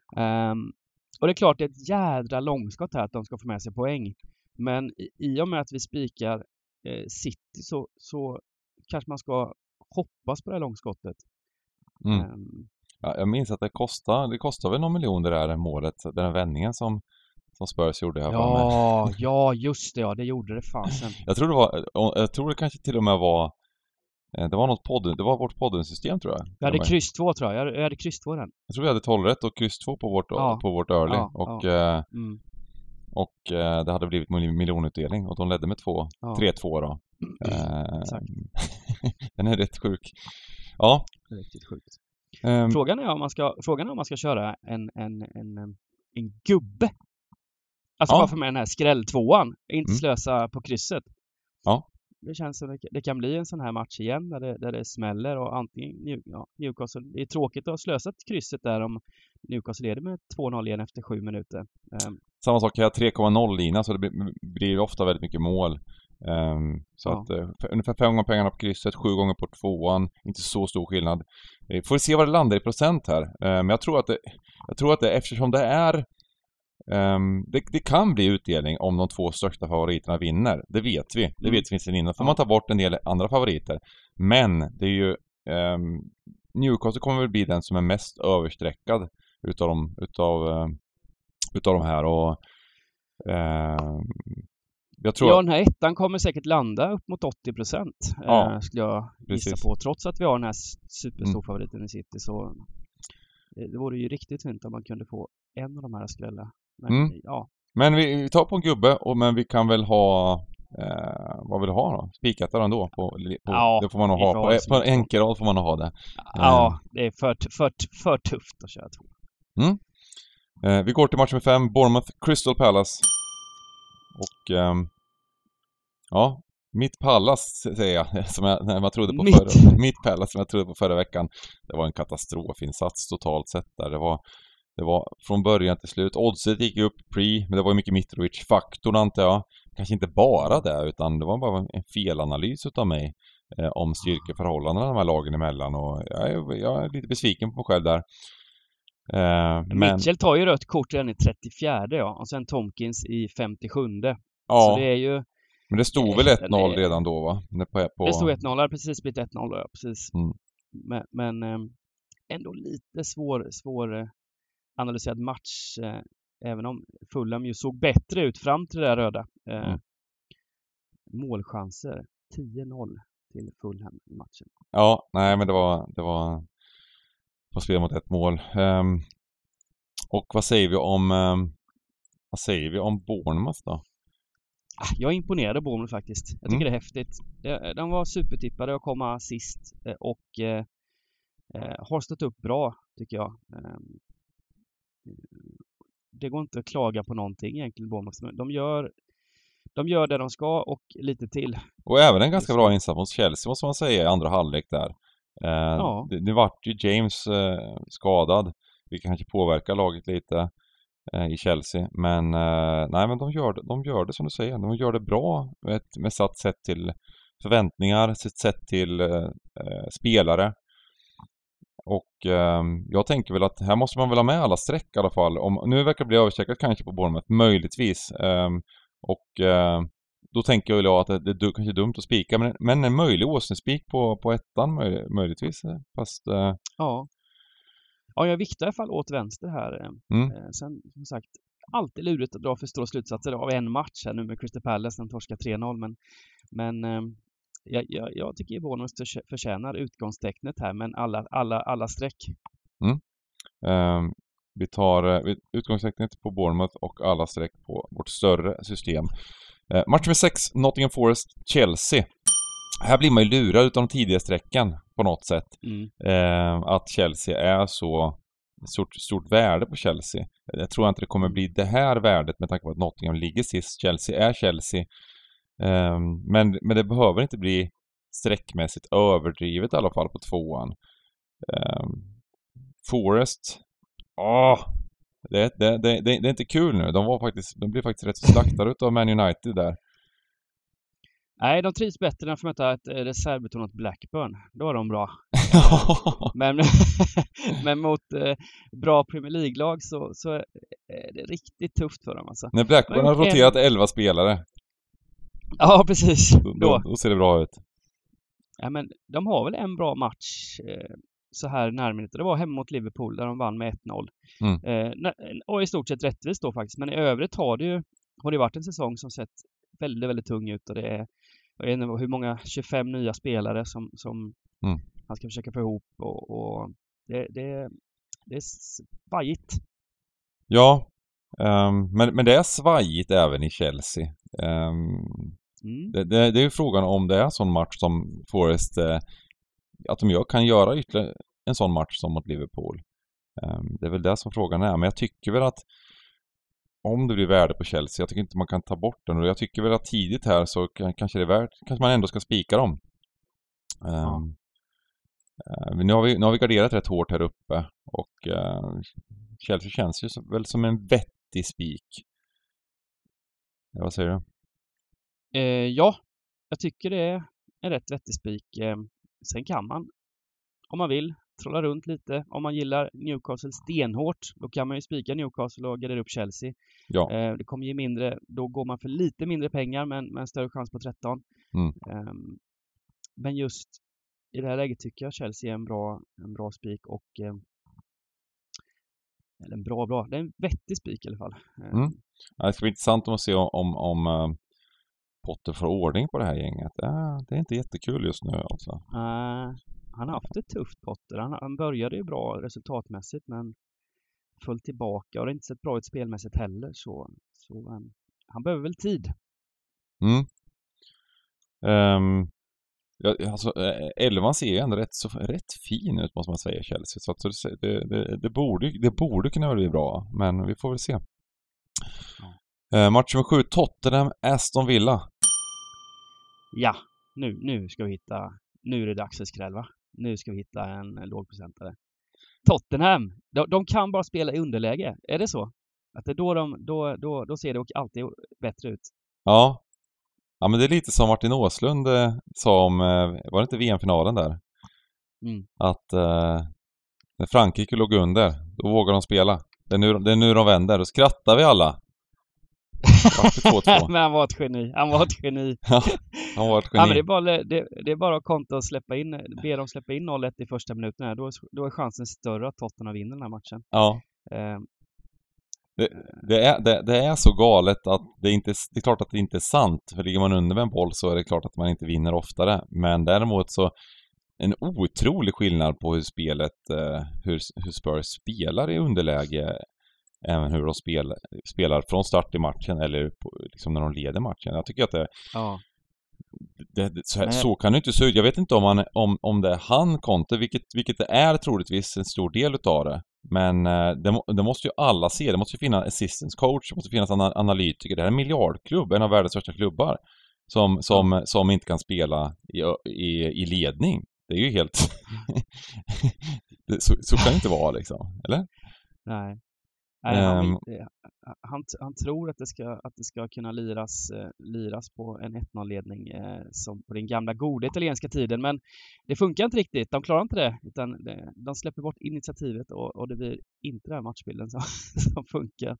Um, och det är klart, det är ett jädra långskott här att de ska få med sig poäng. Men i, och med att vi spikar City så, så kanske man ska hoppas på det här långskottet. Mm. Um, ja, jag minns att det kostade, det kostade väl någon miljon det där målet, den här vändningen som som Spurs gjorde här Ja, ja just det ja, det gjorde det fasen. jag tror det var, jag tror det kanske till och med var eh, det var något podden, det var vårt poddensystem tror jag. Vi hade kryss 2 tror jag, jag hade kryss 2 den. Jag tror vi hade 12 rätt och kryss 2 på vårt, ja. på vårt early ja, och ja. Eh, mm. Och eh, det hade blivit miljonutdelning och de ledde med 2, ja. 3-2 då. Mm. Exakt. den är rätt sjuk. Ja. Riktigt sjukt. Um, frågan är om man ska, frågan är om man ska köra en, en, en, en gubbe Alltså ja. bara få med den här skrälltvåan. Inte mm. slösa på krysset. Ja. Det känns som det kan bli en sån här match igen där det, där det smäller och antingen ja, Newcastle. Det är tråkigt att ha slösat krysset där om Newcastle leder med 2-0 igen efter sju minuter. Um, Samma sak här, 3,0 lina så det blir ofta väldigt mycket mål. Um, så ja. att uh, ungefär fem gånger pengarna på krysset, sju gånger på tvåan. Inte så stor skillnad. Vi får se vad det landar i procent här. Uh, men jag tror att det, jag tror att det eftersom det är Um, det, det, kan bli utdelning om de två största favoriterna vinner. Det vet vi. Det mm. vet vi sedan innan. får man ta bort en del andra favoriter. Men det är ju... Um, Newcastle kommer väl bli den som är mest överstreckad utav de, utav, uh, utav de här och... Uh, jag tror ja, den här ettan kommer säkert landa upp mot 80 procent. Ja, uh, skulle jag gissa precis. på. Trots att vi har den här superstorfavoriten mm. i City så... Det vore ju riktigt fint om man kunde få en av de här skrälla. Men, mm. ja. Men vi, vi, tar på en gubbe, och, men vi kan väl ha eh, vad vill du ha då? Spikat där ändå? På, på, ja, det får man nog ha. På, på enkelrad får man nog ha det. Ja, eh. det är för, för, för tufft att köra två. Mm. Eh, vi går till match med fem, Bournemouth Crystal Palace. Och ehm, ja, mitt Pallas säger jag, som jag, man trodde på mitt. förra... Mitt Pallas som jag trodde på förra veckan. Det var en katastrofinsats totalt sett där. Det var det var från början till slut. Oddset gick upp pre, men det var ju mycket Mitrovic-faktorn antar jag. Kanske inte bara det, utan det var bara en felanalys utav mig eh, om styrkeförhållandena de här lagen emellan och jag är, jag är lite besviken på mig själv där. Eh, men... Mitchell tar ju rött kort redan i 34 ja, och sen Tomkins i 57. Ja. Så det är ju... Men det stod väl 1-0 det... redan då va? På, på... Det stod 1-0, det har precis blivit 1-0 ja, precis. Mm. Men, men ehm, ändå lite svår, svår eh, analyserad match. Eh, även om Fulham ju såg bättre ut fram till det där röda. Eh, mm. Målchanser 10-0 till Fulham i matchen. Ja, nej men det var, det var på spel mot ett mål. Um, och vad säger vi om um, vad säger vi om Bournemouth då? Ah, jag är imponerad av Bournemouth faktiskt. Jag tycker mm. det är häftigt. De var supertippade att komma sist eh, och eh, har stått upp bra tycker jag. Det går inte att klaga på någonting egentligen Bournemouth. De gör, de gör det de ska och lite till. Och även en ganska bra insats mot Chelsea måste man säga i andra halvlek där. Eh, ja. Nu vart ju James eh, skadad, vilket kanske påverkar laget lite eh, i Chelsea. Men eh, nej, men de gör, det, de gör det som du säger. De gör det bra med, med satt sätt till förväntningar, sitt sätt till eh, eh, spelare. Och eh, jag tänker väl att här måste man väl ha med alla streck i alla fall. Om, nu verkar det bli överstreckat kanske på Bournemouth, möjligtvis. Eh, och eh, då tänker jag väl att det, det är kanske dumt att spika, men, men en möjlig åsnespik på, på ettan möj, möjligtvis. Eh, fast... Eh, ja. Ja, jag viktar i alla fall åt vänster här. Eh, mm. Sen som sagt, alltid lurigt att dra för stora slutsatser av en match här nu med Crystal Palace, den torskar 3-0, men, men jag, jag, jag tycker Bournemouth förtjänar utgångstecknet här, men alla, alla, alla streck. Mm. Um, vi tar uh, utgångstecknet på Bournemouth och alla streck på vårt större system. Uh, match med 6, Nottingham Forest-Chelsea. Här blir man ju lurad utav de tidiga strecken på något sätt. Mm. Uh, att Chelsea är så stort, stort värde på Chelsea. Jag tror inte det kommer bli det här värdet med tanke på att Nottingham ligger sist. Chelsea är Chelsea. Um, men, men det behöver inte bli sträckmässigt överdrivet i alla fall på tvåan. Um, Forest, åh! Det, det, det, det, är inte kul nu. De var faktiskt, de blev faktiskt rätt slaktade utav Man United där. Nej, de trivs bättre än att få möta ett reservbetonat Blackburn. Då är de bra. men, men mot eh, bra Premier League-lag så, så är det riktigt tufft för dem alltså. När Blackburn har roterat en... 11 spelare. Ja, precis. Då, då, då, ser det bra ut. Ja, men de har väl en bra match eh, så här närmare. Det var hemma mot Liverpool där de vann med 1-0. Mm. Eh, och i stort sett rättvist då faktiskt. Men i övrigt har det ju har det varit en säsong som sett väldigt, väldigt tung ut och det är jag vet inte hur många 25 nya spelare som, som mm. han ska försöka få ihop och, och det, det, det är svajigt. Ja, um, men, men det är svajigt även i Chelsea. Um, mm. det, det, det, är ju frågan om det är en sån match som Forest, uh, att de kan göra ytterligare en sån match som mot Liverpool. Um, det är väl det som frågan är, men jag tycker väl att om det blir värde på Chelsea. Jag tycker inte man kan ta bort den och jag tycker väl att tidigt här så kanske det är värt, kanske man ändå ska spika dem. Ja. Uh, nu, har vi, nu har vi garderat rätt hårt här uppe och uh, Chelsea känns ju som, väl som en vettig spik. Ja, vad säger du? Eh, ja, jag tycker det är en rätt vettig spik. Eh, sen kan man, om man vill, trolla runt lite. Om man gillar Newcastle stenhårt, då kan man ju spika Newcastle och gardera upp Chelsea. Ja. Eh, det kommer ge mindre, då går man för lite mindre pengar men med en större chans på 13. Mm. Eh, men just i det här läget tycker jag Chelsea är en bra, en bra spik och eh, eller en bra, bra, det är en vettig spik i alla fall. Ehm. Mm. Ja, det ska bli intressant att se om, om, uh, Potter får ordning på det här gänget. Ja, det är inte jättekul just nu alltså. Uh, han har haft det tufft Potter. Han, han började ju bra resultatmässigt men föll tillbaka och det har inte sett bra ut spelmässigt heller så, så um, han behöver väl tid. Mm. Um, ja, alltså, elvan ser ju ändå rätt, så, rätt fin ut måste man säga Chelsea. Så att det, det, det, borde, det borde kunna bli bra, men vi får väl se. Uh, match nummer sju, Tottenham, Aston Villa. Ja, nu, nu ska vi hitta, nu är det dags för skräll va? nu ska vi hitta en lågprocentare. Tottenham, de, de, kan bara spela i underläge. Är det så? Att det då, de, då, då, då ser det alltid bättre ut. Ja. Ja men det är lite som Martin Åslund eh, sa om, eh, var det inte VM-finalen där? Mm. Att eh, när Frankrike låg under, då vågar de spela. Det är, nu, det är nu de vänder. Då skrattar vi alla. men han var ett geni. Han var ett geni. ja, han var ett geni. Ja, men det, är bara, det, det är bara att konta och släppa in, be dem släppa in 0-1 i första minuterna. Då, då är chansen större att Tottenham vinner den här matchen. Ja. Det, det, är, det, det, är så galet att det inte det är klart att det inte är sant. För ligger man under med en boll så är det klart att man inte vinner oftare. Men däremot så en otrolig skillnad på hur spelet, eh, hur, hur Spurs spelar i underläge även hur de spel, spelar från start i matchen eller på, liksom när de leder matchen. Jag tycker att det... Ja. Det, det, så, här, så, kan det inte se ut. Jag vet inte om, man, om, om det är han Conte, vilket, vilket det är troligtvis en stor del utav det. Men eh, det, det, måste ju alla se. Det måste ju finnas assistance coach, det måste finnas analytiker. Det här är en miljardklubb, en av världens största klubbar. Som, som, mm. som inte kan spela i, i, i ledning. Det är ju helt... så, så kan det inte vara liksom, eller? Nej. Nej, han, um, han, han, tror att det ska, att det ska kunna liras, eh, liras på en 1-0-ledning eh, som på den gamla goda italienska tiden, men det funkar inte riktigt. De klarar inte det, utan det, de släpper bort initiativet och, och det blir inte den här matchbilden som, som funkar.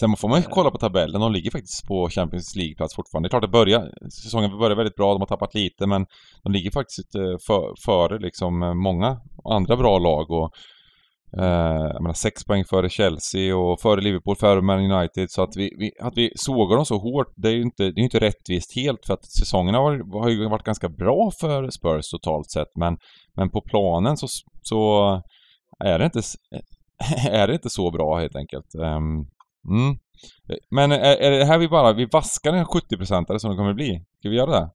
Sen får man ju eh. kolla på tabellen. De ligger faktiskt på Champions League-plats fortfarande. Det är klart, det börjar, säsongen börjar väldigt bra. De har tappat lite, men de ligger faktiskt eh, för, före liksom många andra bra lag och Eh, jag menar, sex poäng före Chelsea och före Liverpool, före Man United. Så att vi, vi, att vi sågar dem så hårt, det är ju inte, det är inte rättvist helt för att säsongen har, har ju varit ganska bra för Spurs totalt sett. Men, men på planen så, så är, det inte, är det inte så bra helt enkelt. Um, mm. Men är, är det här vi bara, vi vaskar en 70-procentare som det kommer bli? Ska vi göra det?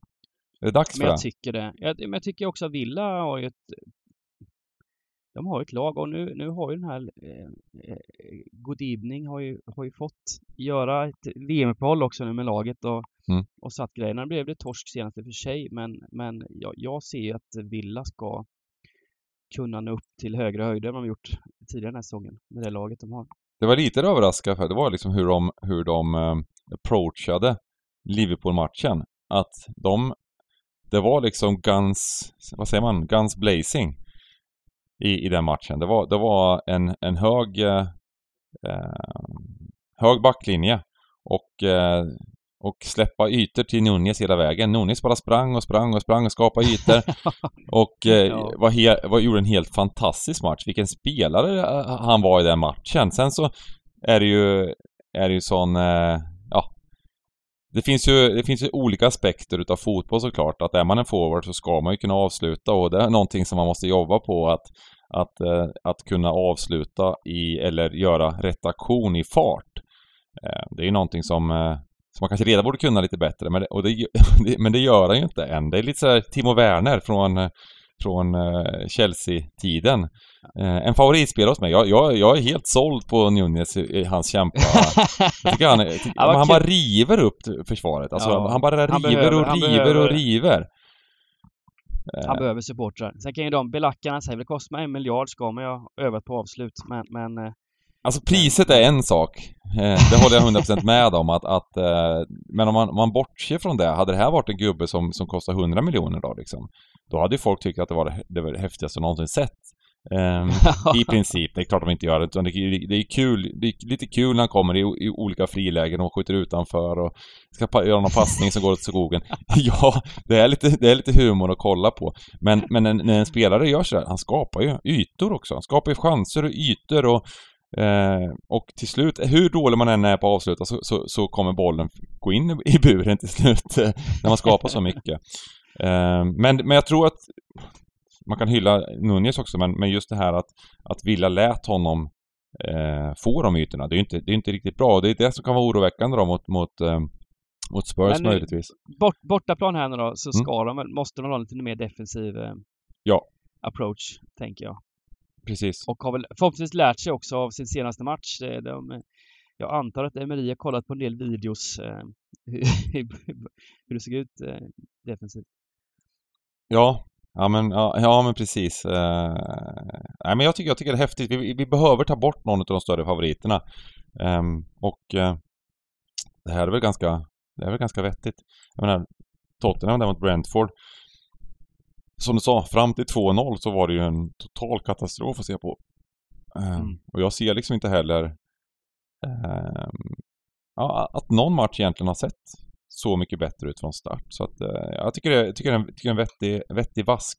Är det dags men för jag det? tycker det. Jag, men jag tycker också att Villa har ju ett de har ett lag och nu, nu har ju den här eh, eh God Evening har ju, har ju fått göra ett VM-uppehåll också nu med laget och, Mm. och satt grejerna. Blev det torsk senast i och för sig men, men jag, jag ser ju att Villa ska kunna nå upp till högre höjder än de gjort tidigare den här säsongen med det laget de har. Det var lite överraskande för det var liksom hur de, hur de eh, approachade Liverpool-matchen. Att de, det var liksom guns, vad säger man, guns blazing i, i den matchen. Det var, det var en, en hög, eh, eh hög backlinje och, eh, och släppa ytor till Nunez hela vägen. Nunez bara sprang och sprang och sprang och skapade ytor. och eh, Ja. var he, var, gjorde en helt fantastisk match. Vilken spelare eh, han var i den matchen. Sen så är det ju, är det ju sån, eh. Det finns ju, det finns ju olika aspekter utav fotboll såklart. Att är man en forward så ska man ju kunna avsluta och det är någonting som man måste jobba på. Att, att, eh, att kunna avsluta i, eller göra rätt aktion i fart. Eh, det är ju någonting som, eh, som man kanske redan borde kunna lite bättre, men det, och det, men det gör han ju inte än. Det är lite såhär Timo Werner från, från eh, Chelsea-tiden. Eh, en favoritspelare hos mig. Jag, jag, jag är helt såld på Nunez i, hans kämpa. Jag tycker han, Ja, han bara river upp försvaret. Alltså, Ja, han bara han river behöver- och han river och river. Han behöver supportrar. Sen kan ju de belackarna säga, det kostar mig en miljard ska man ju ha övat på avslut. Men, men eh, Alltså priset är en sak. Eh, det håller jag 100% med om. Att, att, eh, men om man, om man bortser från det, hade det här varit en gubbe som, som kostar 100 miljoner då liksom. Då hade ju folk tyckt att det var det, det, var det häftigaste någonsin sett. Ehm, I princip. Det är klart de inte gör det. Utan det, det är kul. Det är lite kul när han kommer i, i olika frilägen och skjuter utanför och ska göra någon passning som går åt skogen. Ja, det är lite, det är lite humor att kolla på. Men, men när, när en spelare gör sådär, han skapar ju ytor också. Han skapar ju chanser och ytor och Eh, och till slut, hur dålig man än är på att avsluta så, så, så kommer bollen gå in i buren till slut eh, när man skapar så mycket. Eh, men, men jag tror att man kan hylla Nunez också, men, men just det här att, att Villa lät honom eh, få de ytorna, det är ju inte, det är inte riktigt bra. Det är det som kan vara oroväckande då mot, mot, eh, mot Spurs Men nu- möjligtvis. bort, bortaplan här nu då, så Mm. ska de väl, måste de ha lite mer defensiv eh, Ja. approach, tänker jag. Precis. Och har väl förhoppningsvis lärt sig också av sin senaste match. Eh, De, jag antar att Emery har kollat på en del videos eh, hur, hur det såg ut eh, defensivt. Ja, ja men, ja, ja, men precis. Eh, nej, men jag tycker, jag tycker det är häftigt. Vi, vi behöver ta bort någon av de större favoriterna. Ehm, och eh, det här är väl ganska, det är väl ganska vettigt. Jag menar, Tottenham där mot Brentford. Som du sa, fram till 2-0 så var det ju en total katastrof att se på. Ehm, Mm. Och jag ser liksom inte heller ehm, ja, att någon match egentligen har sett så mycket bättre ut från start. Så att eh, jag tycker det, jag tycker det är en, tycker det är en vettig, vettig vask.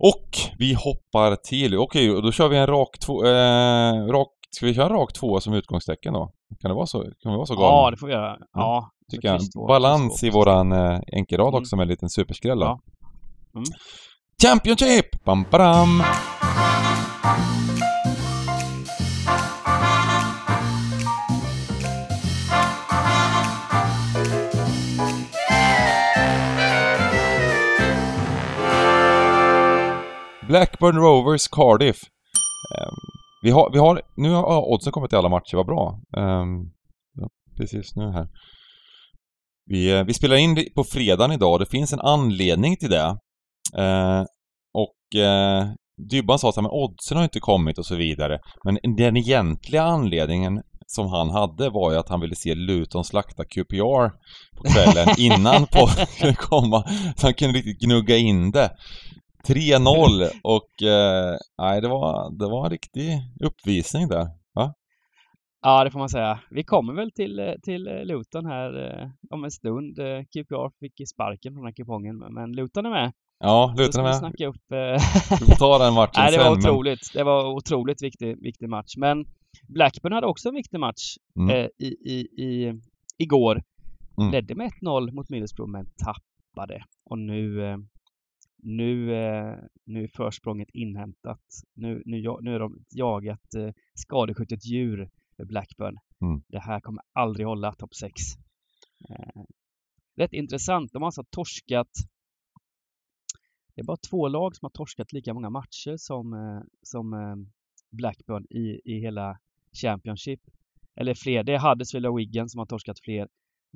Och vi hoppar till, okej, och då kör vi en rak två, eh, rak, ska vi köra en rak tvåa som utgångstecken då? Kan det vara så, kan vi vara så galna? Ja, det får vi göra. Ja, tycker jag. kryss två, Balans i våran eh, enkelrad Mm. också med en liten superskräll. Ja. Mm. Championship! Bam, badam. Blackburn Rovers Cardiff. Um, vi har, vi har, nu har oddsen kommit i alla matcher, vad bra. Um, ja, precis nu här. Vi, eh, vi spelar in på fredagen idag och det finns en anledning till det. Eh, och eh, Dybban sa att men oddsen har inte kommit och så vidare. Men den egentliga anledningen som han hade var ju att han ville se Luton slakta QPR på kvällen innan podden skulle komma. Så han kunde riktigt gnugga in det. 3-0 och eh, nej, det var, det var en riktig uppvisning där. Ja, det får man säga. Vi kommer väl till, eh, till eh, Luton här eh, om en stund. QPR fick sparken från den här kupongen, men Luton är med. Ja, Luton är med. snacka upp... Eh, Vi får ta den matchen Nej, det var sen, otroligt. Men... Det var otroligt viktig, viktig match. Men Blackburn hade också en viktig match mm. eh, i, i, i, igår. Mm. Ledde med 1-0 mot Middlesbrough men tappade. Och nu, eh, nu, eh, nu är försprånget inhämtat. Nu, nu, nu är de jagat eh, skadeskjutet djur för Blackburn. Mm. Det här kommer aldrig hålla topp 6. Eh, rätt intressant. De har alltså torskat det är bara två lag som har torskat lika många matcher som, eh, som eh, Blackburn i, i hela Championship. Eller fler. Det är Huddersfield och Wigan som har torskat fler.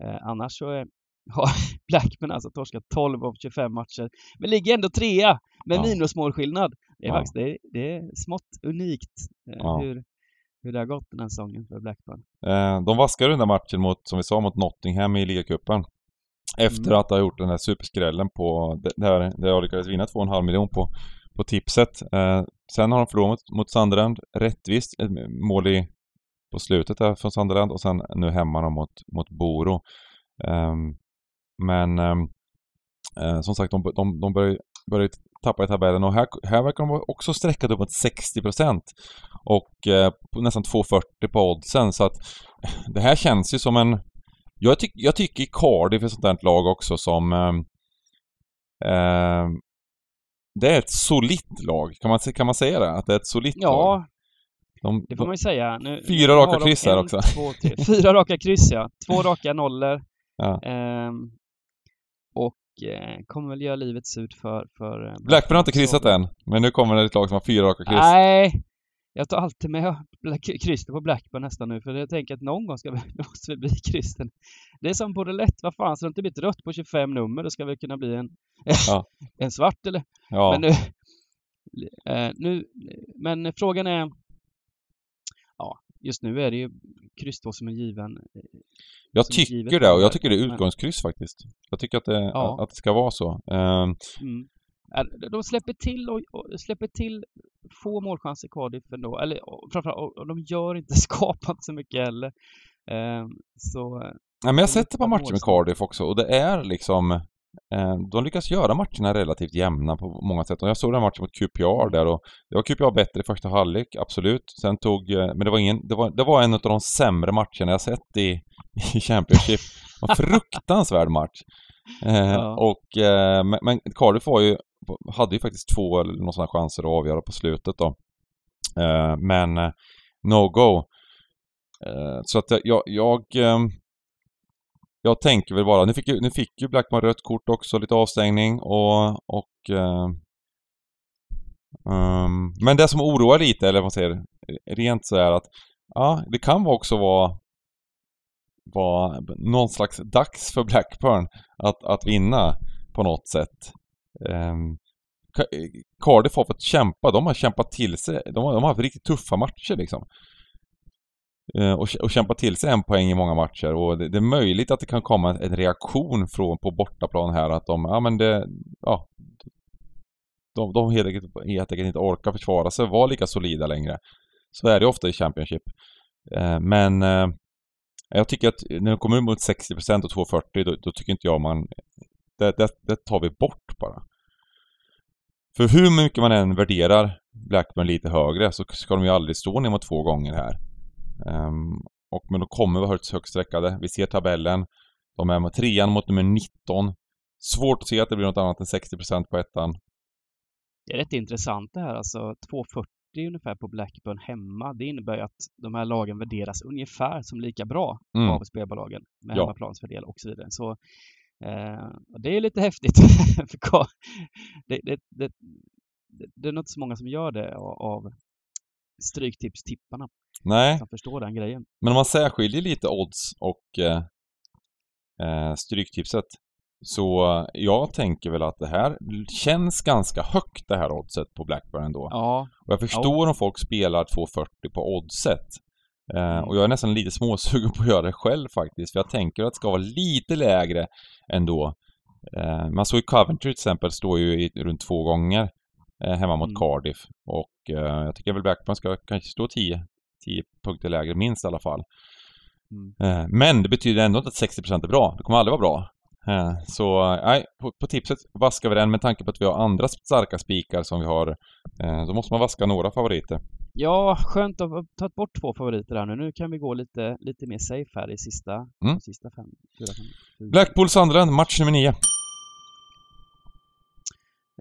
Eh, annars så är, har Blackburn alltså torskat 12 av 25 matcher. Men ligger ändå trea med ja. minusmålskillnad. Det är ja. faktiskt det är, det är smått unikt ja. hur, hur det har gått den här säsongen för Blackburn. Eh, de vaskade den där matchen mot, som vi sa, mot Nottingham i ligacupen. Efter mm. att ha gjort den här superskrällen på, där, där jag lyckades vinna 2,5 miljon på, på tipset. Eh, sen har de förlorat mot, mot Sunderland, rättvist, ett mål i, på slutet där från Sunderland och sen nu hemma då mot, mot Boro. Eh, men ehm, eh, som sagt, de, de, de börjar, börjar tappa i tabellen och här, här verkar de också sträcka upp mot 60% och eh, nästan 2,40 på oddsen så att det här känns ju som en jag, tyck, jag tycker Cardiff är ett sånt där lag också som... Eh, det är ett solitt lag. Kan man, kan man säga det? Att det är ett solitt ja, lag? Ja, det får man ju säga. Nu, fyra nu raka kryss här också. Två, tre, fyra raka kryss, ja. Två raka nollor. Ja. Eh, och eh, kommer väl göra livet surt för... för eh, Blackburn har inte kryssat än, men nu kommer det ett lag som har fyra raka kryss. Nej, jag tar alltid med krysten på Blackburn nästan nu för jag tänker att någon gång ska vi, måste vi bli krysten. Det är som på rätt, vad fan, så det inte blivit rött på 25 nummer, det ska väl kunna bli en, ja. en svart eller? Ja. Men nu, eh, nu, men frågan är, ja, just nu är det ju kryss då som är given. Eh, jag tycker det och jag tycker det är utgångskryss faktiskt. Jag tycker att det, ja. att det ska vara så. Um, mm. De släpper till och, och släpper till få målchanser Cardiff ändå. Eller framförallt, och de gör inte, skapar så mycket heller. Eh, så... Nej, men jag har sett ett par matcher med Cardiff också och det är liksom eh, de lyckas göra matcherna relativt jämna på många sätt. Och jag såg den matchen mot QPR där och det var QPR bättre i första halvlek, absolut. Sen tog, eh, men det var ingen, det var, det var en av de sämre matcherna jag sett i, i Championship. En fruktansvärd match. Eh, ja. Och, eh, men, men Cardiff var ju hade ju faktiskt två eller några sådana chanser att avgöra på slutet då. Eh, men eh, no-go. Eh, så att jag, jag ehm, jag tänker väl bara, nu fick ju, nu fick ju Blackman rött kort också, lite avstängning och, och um, Men det som oroar lite, eller vad man säger, rent så är att ja, det kan också vara vara någon slags dags för Blackburn att, att vinna på något sätt. Ehm, Cardiff har fått kämpa, de har kämpat till sig, de har, de har haft riktigt tuffa matcher liksom. Ehm, och, och kämpat till sig en poäng i många matcher och det, det, är möjligt att det kan komma en, en reaktion från på bortaplan här att de, ja men det, ja de, de helt, enkelt, helt enkelt inte orkar försvara sig, vara lika solida längre. Så är det ofta i Championship. Ehm, men eh, jag tycker att när de kommer mot 60% och 2,40 då, då, tycker inte jag man... Det, det, det tar vi bort bara. För hur mycket man än värderar Blackburn lite högre så ska de ju aldrig stå ner mot två gånger här. Um, och men de kommer vara högt, högt sträckade. Vi ser tabellen. De är med trean mot nummer 19. Svårt att se att det blir något annat än 60% på ettan. Det är rätt intressant det här alltså. 2,40 ungefär på Blackburn hemma. Det innebär ju att de här lagen värderas ungefär som lika bra mm. av spelbolagen med ja. hemmaplansfördel och så vidare. Så det är lite häftigt. det, det, det, det, är nog inte så många som gör det av stryktipstipparna. Nej. Som förstår den grejen. Men om man särskiljer lite odds och eh, eh, stryktipset så jag tänker väl att det här känns ganska högt det här oddset på Blackburn ändå. Ja. Och jag förstår ja. om folk spelar 2,40 på oddset. Eh, och jag är nästan lite småsugen på att göra det själv faktiskt. För jag tänker att det ska vara lite lägre ändå. Eh, man såg ju Coventry till exempel står ju i, runt två gånger eh, hemma mot mm. Cardiff. Och jag tycker väl Blackburn ska kanske stå 10, 10 punkter lägre minst i alla fall. Mm. Men det betyder ändå inte att 60% är bra. Det kommer aldrig vara bra. Eh, så nej, på, på, tipset vaskar vi den med tanke på att vi har andra starka spikar som vi har. Eh, då måste man vaska några favoriter. Ja, skönt att ha tagit bort två favoriter här nu. Nu kan vi gå lite, lite mer safe här i sista, mm. sista fem, fyra, fem, fyra. Blackpool Sunderland, match nummer nio.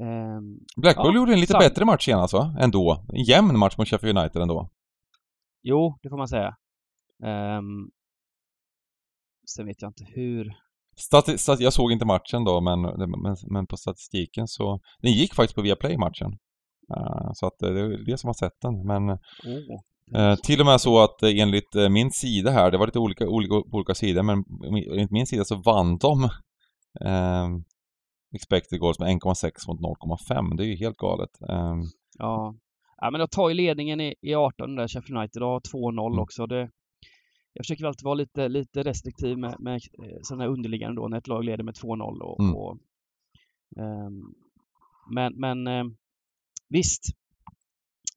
Um, Blackpool ja, gjorde en lite sant. bättre match senast va? Ändå. En jämn match mot Sheffield United ändå. Jo, det får man säga. Um, sen vet jag inte hur... Stati stat jag såg inte matchen då, men, men, men, på statistiken så... Den gick faktiskt på Viaplay matchen. Uh, så att det är det som har sett den, men... Oh. Uh, till och med så att enligt min sida här, det var lite olika, olika, olika sidor, men enligt min sida så vann de uh, expected goals med 1,6 mot 0,5. Det är ju helt galet. Ja. ja, men de tar ju ledningen i, i 18 där, Sheffield United, och har 2-0 mm. också. Det, jag försöker alltid vara lite, lite restriktiv med, med eh, sådana här underliggande då, när ett lag leder med 2-0. Och, mm. och um, men men um, visst,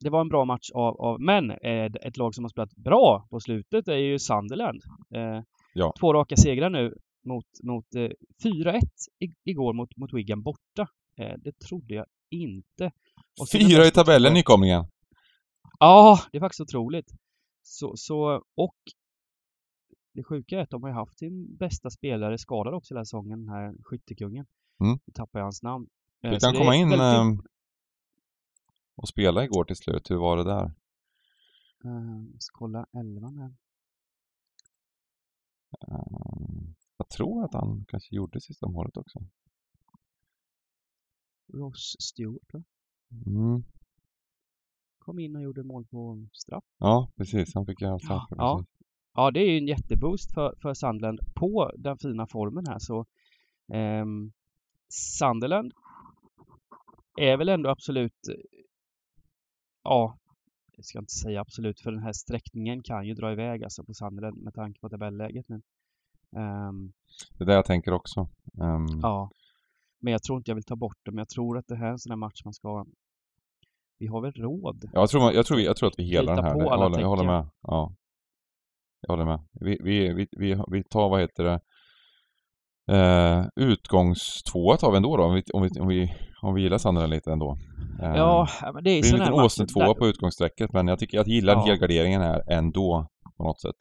det var en bra match av, av men eh, ett lag som har spelat bra på slutet är ju Sunderland. Eh, ja. Två raka segrar nu mot, mot eh, 4-1 igår mot, mot Wigan borta. Eh, det trodde jag inte. Fyra i tabellen nykomlingen. Ja, det är faktiskt otroligt. Så, så, och det sjuka är att de har haft sin bästa spelare skadad också den här säsongen, den här skyttekungen. Mm. Nu tappar jag hans namn. Du eh, kan komma in väldigt... och spela igår till slut. Hur var det där? Uh, ska kolla elvan här. Uh, jag tror att han kanske gjorde sista målet också. Ross Stewart, va? Mm. Kom in och gjorde mål på straff. Ja, precis. Han fick göra straff. Ja, ja. Ja, det är ju en jätteboost för, för Sunderland på den fina formen här. Så eh, Sunderland är väl ändå absolut ja, jag ska inte säga absolut för den här sträckningen kan ju dra iväg alltså på Sunderland med tanke på tabelläget. Men Um, det är det jag tänker också. Um, ja. Men jag tror inte jag vill ta bort det, men jag tror att det här är en sån här match man ska... Vi har väl råd? Jag tror, jag tror, jag tror att vi helar den här. På jag, håller, jag håller med. Ja. Jag håller med. Vi, vi, vi, vi, vi tar, vad heter det, Uh, utgångstvåa tar vi ändå då, om vi, om vi, om vi, om vi gillar Sandra lite ändå. Uh, ja, men det är ju. Det blir en liten tvåa på utgångssträcket, men jag tycker jag gillar ja. helgarderingen här ändå, på något sätt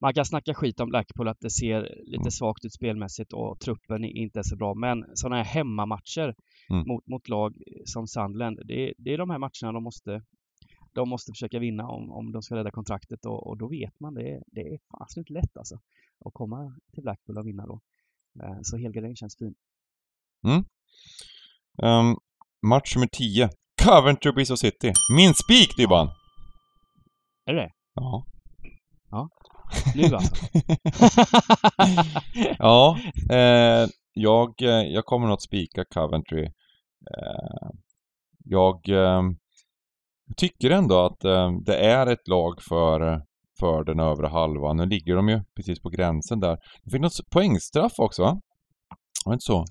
man kan snacka skit om Blackpool att det ser lite mm. svagt ut spelmässigt och truppen är inte så bra. Men sådana här hemmamatcher mm. mot, mot lag som Sandland, det, det, är de här matcherna de måste de måste försöka vinna om, om de ska rädda kontraktet och, och då vet man det. Det är fasen inte lätt alltså att komma till Blackpool och vinna då. Eh, så helgardering känns fin. Mm. Um, match nummer 10. Coventry Bristol City. Min spik Dybban! Är det Ja. Ja. Nu alltså? ja, eh, jag, eh, jag kommer nog att spika Coventry. Eh, jag eh, tycker ändå att eh, det är ett lag för, för den övre halvan. Nu ligger de ju precis på gränsen där. De fick något poängstraff också va? Var det inte så?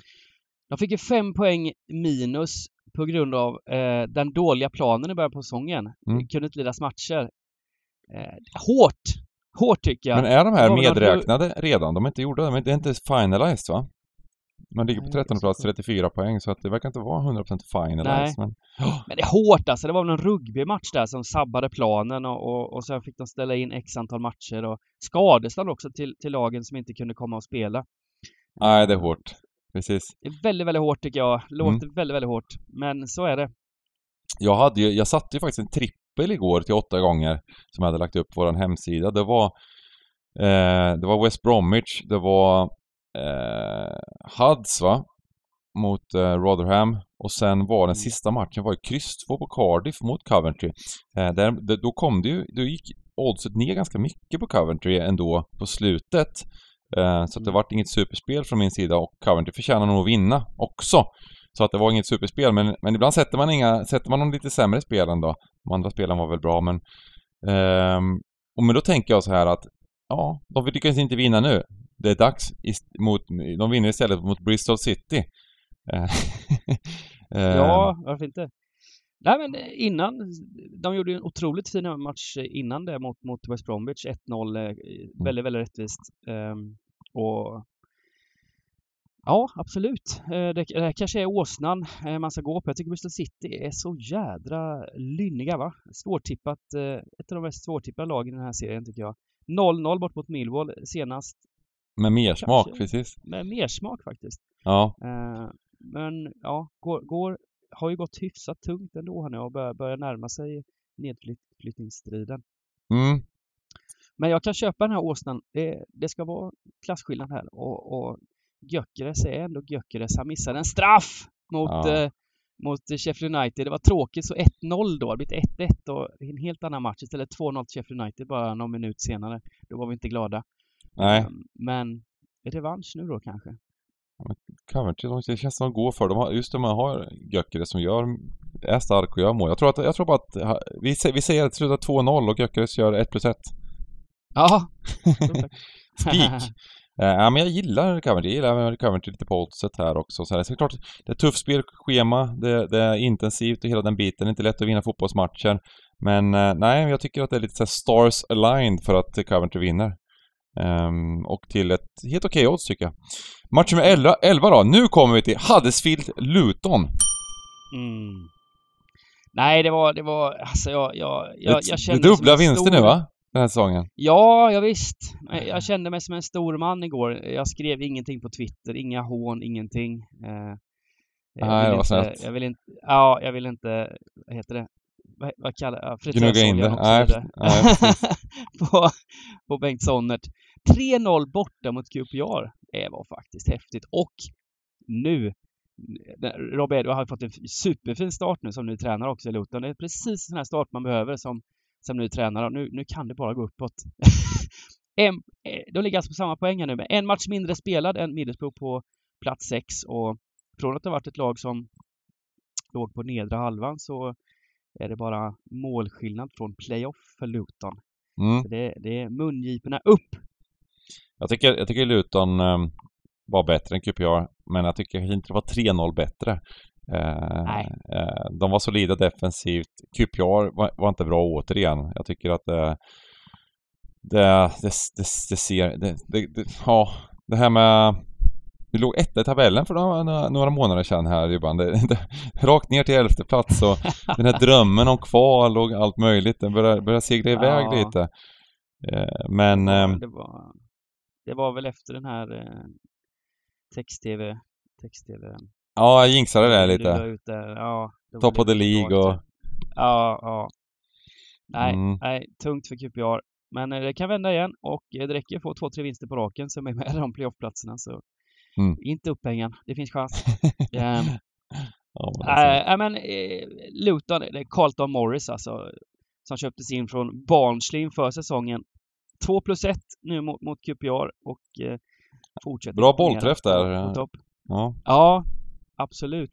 De fick ju fem poäng minus på grund av eh, den dåliga planen i början på säsongen. Mm. Kunde inte ledas matcher. Eh, hårt hårt tycker jag. Men är de här medräknade redan? De är inte gjorda, de är inte finalized va? Man ligger på 13 plats, 34 poäng, så att det verkar inte vara 100% finalized. Nej. Men... men det är hårt alltså. Det var väl någon rugbymatch där som sabbade planen och, och, och sen fick de ställa in x antal matcher och skadestånd också till, till lagen som inte kunde komma och spela. Nej, det är hårt. Precis. Det är väldigt, väldigt hårt tycker jag. Låter mm. väldigt, väldigt hårt. Men så är det. Jag hade ju, jag satte ju faktiskt en tripp trippel igår till åtta gånger som jag hade lagt upp på vår hemsida. Det var eh, Det var West Bromwich, det var eh, Huds va? Mot eh, Rotherham och sen var den mm. sista matchen var ju kryss på Cardiff mot Coventry. Eh, där, då kom det ju, då gick oddset ner ganska mycket på Coventry ändå på slutet. Eh, så att det mm. vart inget superspel från min sida och Coventry förtjänar nog att vinna också. Så att det var inget superspel, men, men ibland sätter man inga, sätter man de lite sämre spelen då. De andra spelen var väl bra, men... Um, och men då tänker jag så här att, ja, de lyckas inte vinna nu. Det är dags mot, de vinner istället mot Bristol City. ja, ehm. varför inte? Nej men innan, de gjorde en otroligt fin match innan det mot, mot West Bromwich, 1-0, eh, mm. väldigt, väldigt rättvist. Um, och Ja, absolut. Det, det här kanske är åsnan man ska gå på. Jag tycker Bristol City är så jädra lynniga va? Svårtippat, ett av de mest svårtippade lagen i den här serien tycker jag. 0-0 bort mot Millwall senast. Med mersmak, kanske, precis. Med mersmak faktiskt. Ja. Men ja, går, går, har ju gått hyfsat tungt ändå här nu och börjar, börjar närma sig nedflyttningsstriden. Mm. Men jag kan köpa den här åsnan. Det, det ska vara klasskillnad här och, och Gyökeres är ändå Gyökeres. Han missade en straff mot, ja. eh, mot Sheffield United. Det var tråkigt, så 1-0 då. Det blivit 1-1 och en helt annan match istället 2-0 till Sheffield United bara någon minut senare. Då var vi inte glada. Nej. Um, men revansch nu då kanske? Coventry, det känns som de går för dem. Just det, man har Gyökeres som gör, är stark och gör mål. Jag tror, att, jag tror bara att, vi, vi säger att det slutar 2-0 och Gyökeres gör 1 plus 1. Ja. Spik. Eh, ja, men jag gillar Coventry. Jag gillar Coventry lite på oddset här också. Så, här. så det är klart, det är tufft spelschema. Det, det, är intensivt och hela den biten. Det är inte lätt att vinna fotbollsmatcher. Men eh, nej, jag tycker att det är lite så stars aligned för att Coventry vinner. Um, och till ett helt okej okay odds tycker jag. Match nummer 11, 11 då. Nu kommer vi till Huddersfield-Luton. Mm. Nej, det var, det var, alltså jag, jag, jag, jag kände Det dubbla vinster stor... nu va? Den här säsongen. Ja, ja visst. Jag kände mig som en stor man igår. Jag skrev ingenting på Twitter, inga hån, ingenting. Eh, jag Nej, det var snällt. Jag vill inte, ja, jag vill inte, vad heter det? Vad, vad kallar jag Gnugga in det. Nej, nej, på, på Bengt Sonnert. 3-0 borta mot QPR. Det var faktiskt häftigt. Och nu Rob Edward har fått en superfin start nu som ny tränare också i Luton. Det är precis den här start man behöver som, som ny tränare. Nu, nu kan det bara gå uppåt. en, eh, de ligger alltså på samma poäng nu med en match mindre spelad än Middlesbrough på plats 6 och från att det varit ett lag som låg på nedre halvan så är det bara målskillnad från playoff för Luton. Mm. Det, det är mungiporna upp jag tycker, jag tycker Luton um, var bättre än QPR, men jag tycker inte det var 3-0 bättre. Uh, Nej. Uh, de var solida defensivt. QPR var, var, inte bra återigen. Jag tycker att uh, det, det, det, det, ser... Det, det, ja, det här med... Vi låg etta i tabellen för några, några månader sedan här i band. Rakt ner till elfte plats och den här drömmen om kval och allt möjligt, den börjar, börjar segla iväg ja. lite. Men... Det var, det var, väl efter den här eh, text-tv, text-tv. Ja, jag jinxade det lite. Ja, Top of the League och... Ja, ja. Nej, mm. nej, tungt för QPR. Men eh, det kan vända igen och eh, det räcker att få två, tre vinster på raken som är med de playoffplatserna så mm. inte upphängen. Det finns chans. um, ja, men, äh, men eh, Luton, det är Carlton Morris alltså som köptes in från Barnsley inför säsongen 2 plus 1 nu mot, mot QPR och eh, fortsätter. Bra bollträff där. Ja. ja, absolut.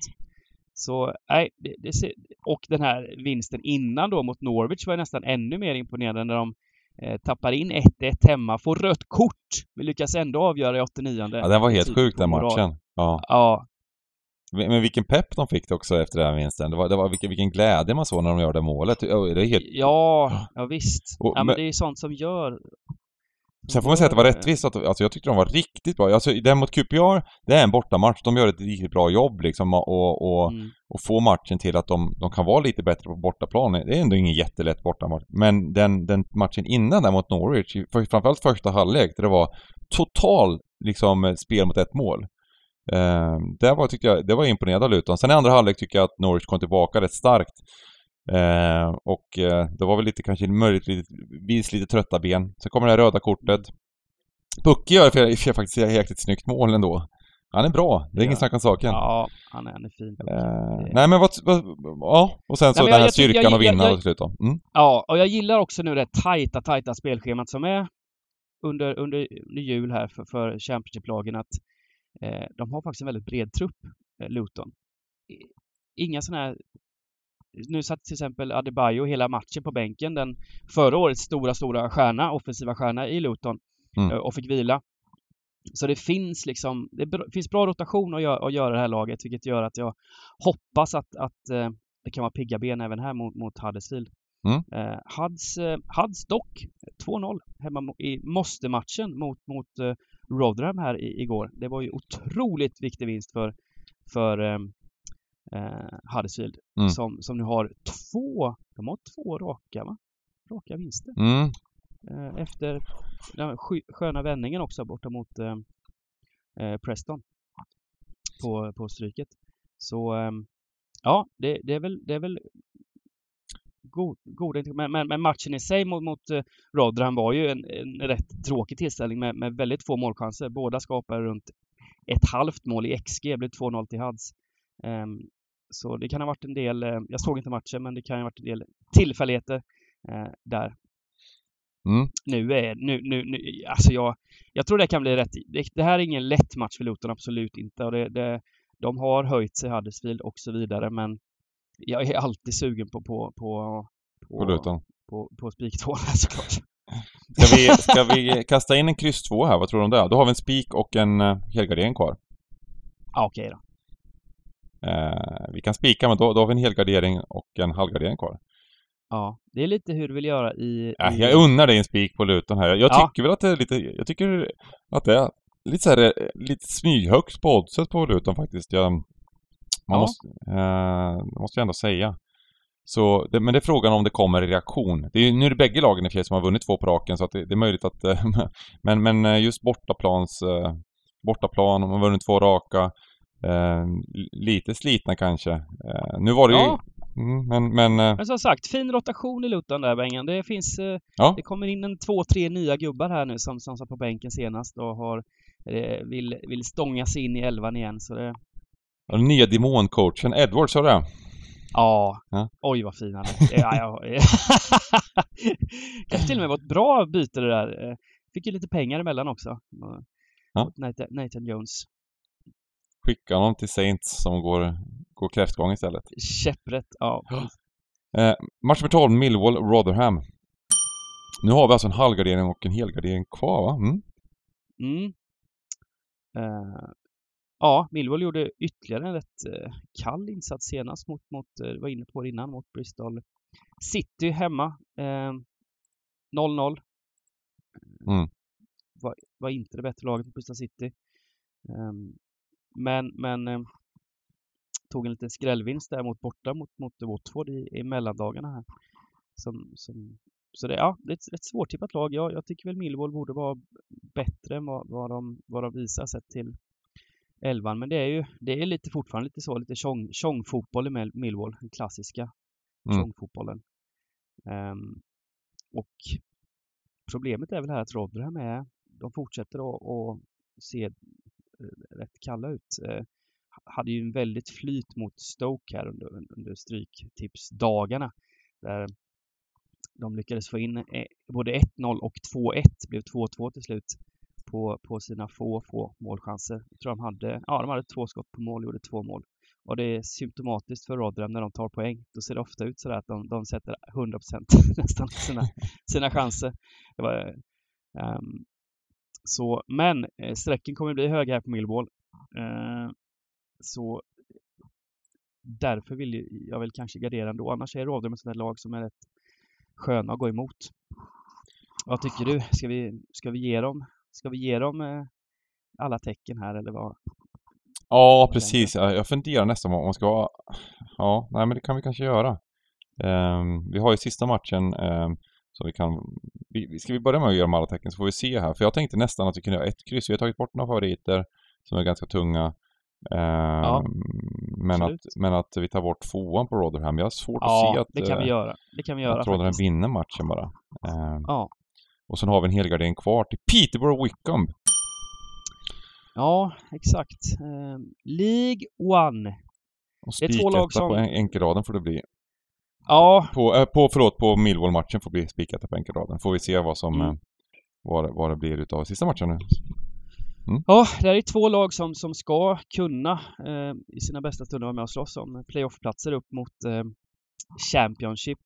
Så nej, det, det ser, och den här vinsten innan då mot Norwich var nästan ännu mer imponerande när de eh, tappar in 1-1 hemma, får rött kort, men lyckas ändå avgöra i 89 Ja, den var helt typ sjuk den matchen. Ja. ja. Men vilken pepp de fick också efter den här vinsten. Det var, det var vilken, vilken glädje man såg när de gör det målet. Det är helt... Ja, ja visst. Och, ja, men, men det är sånt som gör... Sen får man säga att det var rättvist. Att, alltså jag tyckte de var riktigt bra. Alltså den mot QPR, det är en bortamatch. De gör ett riktigt bra jobb liksom och, och, mm. och få matchen till att de, de kan vara lite bättre på bortaplan. Det är ändå ingen jättelätt bortamatch. Men den, den matchen innan där mot Norwich, för, framförallt första halvlek, där det var total liksom spel mot ett mål. Eh, det, var, tyckte jag, det var imponerande av Luton. Sen i andra halvlek tycker jag att Norwich kom tillbaka rätt starkt. Eh, och eh, det var väl lite kanske möjligtvis lite trötta ben. Sen kommer det här röda kortet. Pucke gör för, för faktiskt ett jäkligt snyggt mål ändå. Han är bra, det är ja. ingen snack om saken. Ja, han är, han är fin. Eh, nej men vad, vad, ja, och sen så nej, den här jag, styrkan jag, jag, att vinna till slut då. Mm. Ja, och jag gillar också nu det tajta, tajta spelschemat som är under, under, under jul här för, för Championship-lagen att de har faktiskt en väldigt bred trupp, eh, Luton. Inga sådana här nu satt till exempel Adebayo hela matchen på bänken, den förra årets stora, stora stjärna, offensiva stjärna i Luton mm. Eh, och fick vila. Så det finns liksom, det finns bra rotation att göra, att göra det här laget, vilket gör att jag hoppas att, att det kan vara pigga ben även här mot, mot Huddersfield. Mm. Uh, Huds, uh, Huds dock 2-0 hemma i måste-matchen mot, mot uh, Rotherham här i, igår. Det var ju otroligt viktig vinst för, för ehm, eh, Huddersfield mm. som, som nu har två, de har två raka va? Raka vinster. Mm. Eh, efter den sköna vändningen också borta mot eh, eh, Preston på, på stryket. Så ehm, ja, det, det, är väl, det är väl god, goda men, men, men, matchen i sig mot, mot uh, Rotherham var ju en, en rätt tråkig tillställning med, med väldigt få målchanser. Båda skapade runt ett halvt mål i XG, det blev 2-0 till Hads. Um, så det kan ha varit en del, uh, jag såg inte matchen, men det kan ha varit en del tillfälligheter uh, där. Mm. Nu är, nu, nu, nu, alltså jag, jag tror det kan bli rätt. Det, det här är ingen lätt match för Luton, absolut inte. Och det, det, de har höjt sig Huddersfield och så vidare, men jag är alltid sugen på på på på, på. På, på spik 2 såklart. Ska vi, ska vi kasta in en kryss 2 här? Vad tror du om det? Då har vi en spik och en uh, helgardering kvar. Ja, okej okay då. Uh, vi kan spika, men då, då har vi en helgardering och en halvgardering kvar. Ja, det är lite hur du vill göra i... Ja, jag unnar dig en spik på Luton här. Jag ja. tycker väl att det är lite... Jag tycker att det är lite så här, eh, lite smyghögt på oddset på Luton faktiskt. Jag, man ja. måste, eh, måste jag ändå säga. Så, det, men det är frågan om det kommer reaktion. Det är, nu är det bägge lagen i och som har vunnit två på raken så det, det är möjligt att... Eh, men, men eh, just bortaplans... Eh, bortaplan, de har vunnit två raka. Eh, lite slitna kanske. Eh, nu var det ja. ju... Mm, men, men, men som sagt, fin rotation i Luton där Bengan. Det finns... Ja. Det kommer in en två, tre nya gubbar här nu som, som satt på bänken senast och har... Vill, vill stånga sig in i elvan igen så det... Den nya demoncoachen Edwards, har du det? Ja. ja. Oj vad fin han är. Ja, ja. Kanske till och med var ett bra byte det där. Eh, fick ju lite pengar emellan också. Ja. Nathan, Nathan Jones. Skicka honom till Saints som går, går kräftgång istället. Käpprätt, ja. Eh, match nummer 12, Millwall, Rotherham. Nu har vi alltså en halvgardering och en helgardering kvar va? Mm. Mm. Uh, Ja, Millwall gjorde ytterligare en rätt eh, kall insats senast mot, mot eh, var inne på det innan, mot Bristol City hemma. 0-0. Eh, mm. Var, var, inte det bättre laget mot Bristol City. Um, men, men um, tog en liten skrällvinst där mot borta mot, mot Watford i, i mellandagarna här. Som, som, så det, ja, det är ett rätt svårtippat lag. Jag, jag tycker väl Millwall borde vara bättre än vad, vad, de, vad de visar sett till elvan. Men det är ju det är lite fortfarande lite så, lite tjongfotboll i Millwall, den klassiska mm. tjongfotbollen. Um, och problemet är väl här att Rotherham är, de fortsätter att se eh, rätt kalla ut. Uh, hade ju en väldigt flyt mot Stoke här under, under stryktipsdagarna. Där de lyckades få in eh, både 1-0 och 2-1, blev 2-2 till slut på, på sina få, få målchanser. Jag tror de hade, ja, de hade två skott på mål och gjorde två mål. Och det är symptomatiskt för Rotherham när de tar poäng. Då ser det ofta ut sådär att de, de sätter 100% nästan sina, sina chanser. Det var, um, så, men eh, strecken sträcken kommer bli höga här på Millwall. Uh, så därför vill jag väl kanske gardera ändå. Annars är Rotherham ett sånt lag som är rätt sköna att gå emot. Vad tycker du? Ska vi, ska vi ge dem Ska vi ge dem eh, alla tecken här eller vad? Ja, precis. Jag funderar nästan om man ska. Ja, nej men det kan vi kanske göra. Um, vi har ju sista matchen um, så vi kan... Vi, ska vi börja med att göra alla tecken så får vi se här. För jag tänkte nästan att vi kunde ha ett kryss. Vi har tagit bort några favoriter som är ganska tunga. Um, ja, men, att, men att vi tar bort tvåan på Rotherham. Jag har svårt ja, att se att... det kan vi göra. Det kan vi göra Att Rotherham vinner matchen bara. ja. Och sen har vi en helgardering kvar till Peterborough Wickham. Ja, exakt. Uh, League One. Och det är två lag som... på enkelraden får det bli. Ja. På, äh, på förlåt, på Millwall-matchen får bli spiketta på enkelraden. Får vi se vad som... Mm. Vad, vad det blir utav sista matchen nu. Mm. Ja, det är två lag som, som ska kunna eh, i sina bästa stunder vara med och slåss om playoffplatser upp mot eh, Championship.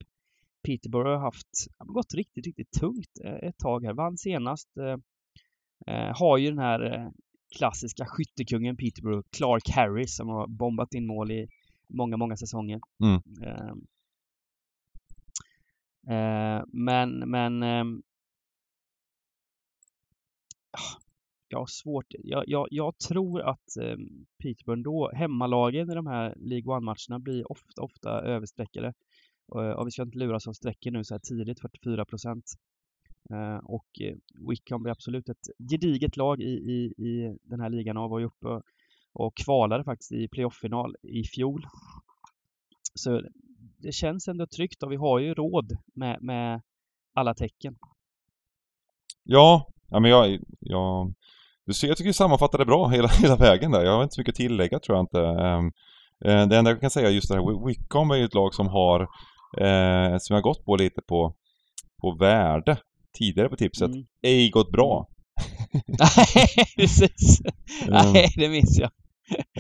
Peterborough har haft, gått riktigt, riktigt tungt eh, ett tag här. Vann senast. Eh, eh, har ju den här klassiska skyttekungen Peterborough, Clark Harris, som har bombat in mål i många, många säsonger. Mm. men, men jag har svårt. Jag, jag, jag tror att eh, Peterborough då, hemmalagen i de här League One-matcherna blir ofta, ofta överstreckade. Och, eh, och vi ska inte luras av strecken nu så här tidigt, 44 procent. Eh, och eh, Wickham blir absolut ett gediget lag i, i, i den här ligan och var ju uppe och kvalade faktiskt i playoff-final i fjol. Så det känns ändå tryggt och vi har ju råd med, med alla tecken. Ja, ja men jag, jag, du ser, jag tycker du sammanfattade bra hela, hela vägen där. Jag har inte så mycket att tillägga tror jag inte. Um, det enda jag kan säga just det här, Wickham är ju ett lag som har, eh, som jag gått på lite på, på värde tidigare på tipset, mm. ej gått bra. Nej, precis. Mm. Nej, det minns jag.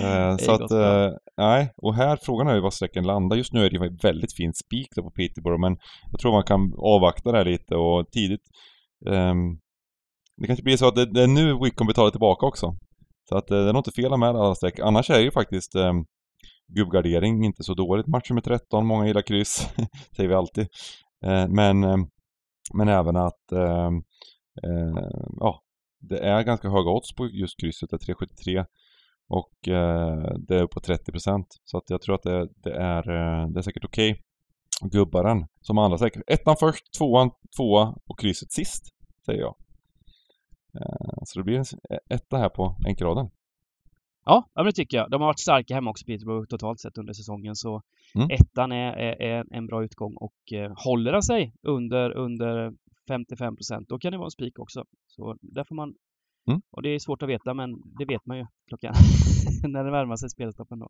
Eh, så att, eh, nej, och här frågan är ju var sträckan landar. Just nu är det ju väldigt fin spik på Peterborough men jag tror man kan avvakta det här lite och tidigt um, Det kanske blir så att det, det är nu Wickham betalar tillbaka också. Så att eh, det är nog inte fel med alla streck. Annars är ju faktiskt um, gubbgardering inte så dåligt. Match nummer 13, många gillar kryss, säger vi alltid. Eh, men, eh, men även att ehm, eh, ja, det är ganska höga odds på just krysset, det är 3,73 och det är uppåt 30% Så att jag tror att det, det är, det är säkert okej. Okay. Gubbaren som andra säkert. Ettan först, tvåan, tvåa och krysset sist, säger jag. Så det blir en e, etta här på enkelraden. Ja, ja, det tycker jag. De har varit starka hemma också, Peterborough, totalt sett under säsongen. Så mm. ettan är, är, är, en bra utgång och eh, håller den sig under, under 55% då kan det vara en spik också. Så där får man Mm. Och det är svårt att veta, men det vet man ju klockan när det närmar sig spelstoppen då.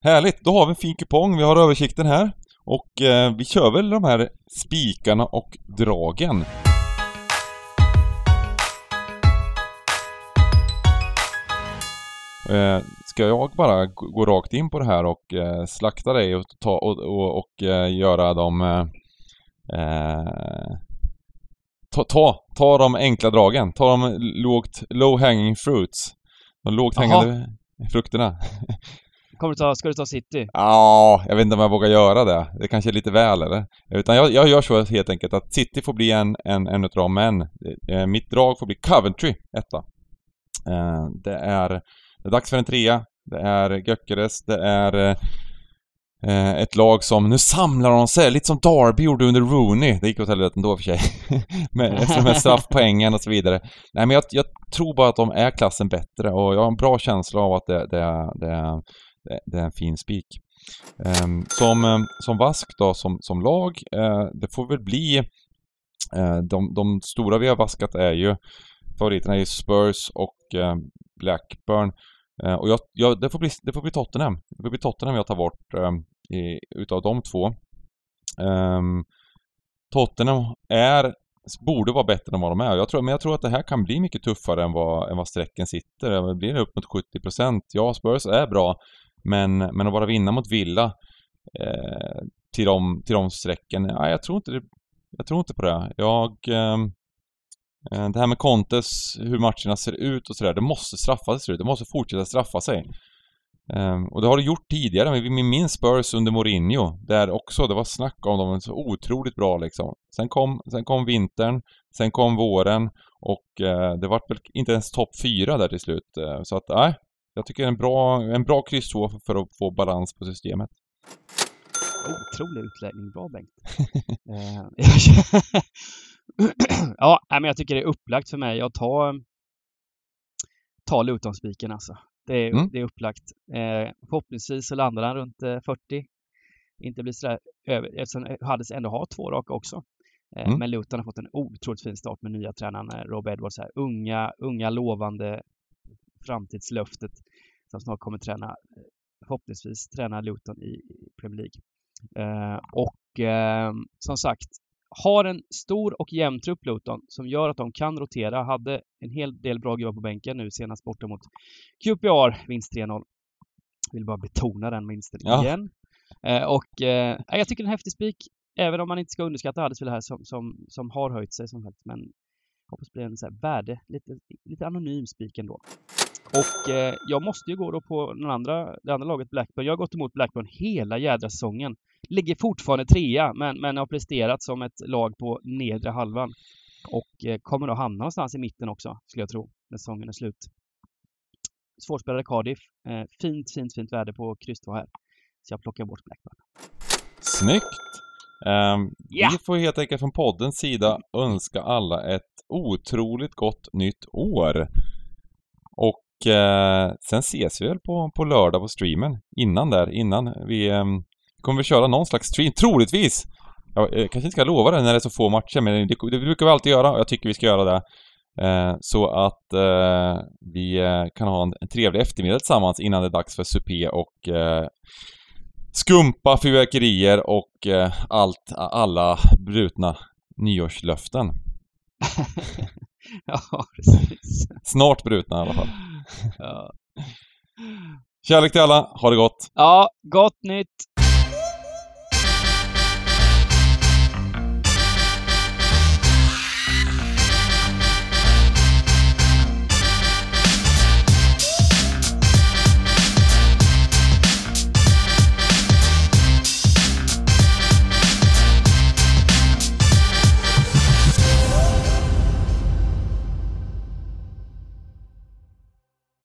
Härligt! Då har vi en fin kupong, vi har översikten här. Och eh, vi kör väl de här spikarna och dragen. Eh, ska jag bara gå rakt in på det här och eh, slakta dig och, ta, och, och, och eh, göra dem eh, ta, ta, ta de enkla dragen. Ta de lågt, low hanging fruits. De lågt hängande frukterna. Kommer du ta, ska du ta City? Ja, jag vet inte om jag vågar göra det. Det kanske är lite väl eller? Utan jag, jag gör så helt enkelt att City får bli en, en, en utav dem, men mitt drag får bli Coventry, etta. Det, är, det är dags för en trea. Det är Gökeres, det är eh, ett lag som, nu samlar de sig, lite som Darby gjorde under Rooney. Det gick åt helvete ändå för sig. med, efter de här straffpoängen och så vidare. Nej men jag, jag, tror bara att de är klassen bättre och jag har en bra känsla av att det, det, det, det är en fin spik. Um, som, eh, som Vask då, som, som lag, uh, det får väl bli uh, de, de stora vi har vaskat är ju favoriterna är ju Spurs och uh, Blackburn. Eh, och jag, jag, det, får bli, det får bli Tottenham. Det får bli Tottenham jag tar bort eh, i, utav de två. Ehm, Tottenham är, borde vara bättre än vad de är. Jag tror, men jag tror att det här kan bli mycket tuffare än vad, än vad strecken sitter. Eh, det blir upp mot 70%. Ja, Spurs är bra, men, men att bara vinna mot Villa eh, till, de, till de strecken, nej, jag tror inte det, jag tror inte på det. Jag... Eh, det här med Contes, hur matcherna ser ut och sådär, det måste straffa sig. Det måste fortsätta straffa sig. Um, och det har det gjort tidigare, men vi minns Spurs under Mourinho, där också, det var snack om dem, så otroligt bra liksom. Sen kom, sen kom vintern, sen kom våren och uh, det var väl inte ens topp fyra där till slut. Uh, så att, nej, jag tycker en bra, en bra kryss för att få balans på systemet. Otrolig utläggning, bra Bengt. ja, men jag tycker det är upplagt för mig att ta, ta Luton-spiken alltså. Det är, mm. det är upplagt. Eh, förhoppningsvis så landar han runt eh, 40. Inte blir sådär över, eftersom Hades ändå har två raka också. Eh, mm. Men Luton har fått en otroligt fin start med nya tränaren eh, Rob Edwards. Här. Unga, unga lovande framtidslöftet som snart kommer träna, förhoppningsvis träna Luton i Premier League. Eh, och eh, som sagt, har en stor och jämn trupp Luton som gör att de kan rotera. Hade en hel del bra gubbar på bänken nu senast borta mot QPR, vinst 3-0. Vill bara betona den vinsten ja. igen. Eh, och eh, jag tycker det en häftig spik, även om man inte ska underskatta Huddersfield här som, som, som har höjt sig som sagt. Men hoppas bli en så värde, lite, lite anonym spik ändå. Och eh, jag måste ju gå då på den andra, det andra laget Blackburn. Jag har gått emot Blackburn hela jädra säsongen. Ligger fortfarande trea, men, men har presterat som ett lag på nedre halvan. Och eh, kommer då hamna någonstans i mitten också, skulle jag tro. när säsongen är slut. Svårspelade Cardiff. Eh, fint, fint, fint väder på kryss här. Så jag plockar bort Blackburn. Snyggt! Um, Ja. Vi får helt enkelt från poddens sida önska alla ett otroligt gott nytt år. Och eh, sen ses vi väl på, på lördag på streamen. Innan där, innan vi ehm, kommer vi köra någon slags stream, troligtvis! Jag eh, kanske inte ska lova det när det är så få matcher, men det, det brukar vi alltid göra och jag tycker vi ska göra det. Eh, så att eh, vi eh, kan ha en, en trevlig eftermiddag tillsammans innan det är dags för supé och eh, skumpa, fyrverkerier och eh, allt, alla brutna nyårslöften. ja, precis. Snart brutna i alla fall. Ja. Kärlek till alla, ha det gott! ja, gott nytt!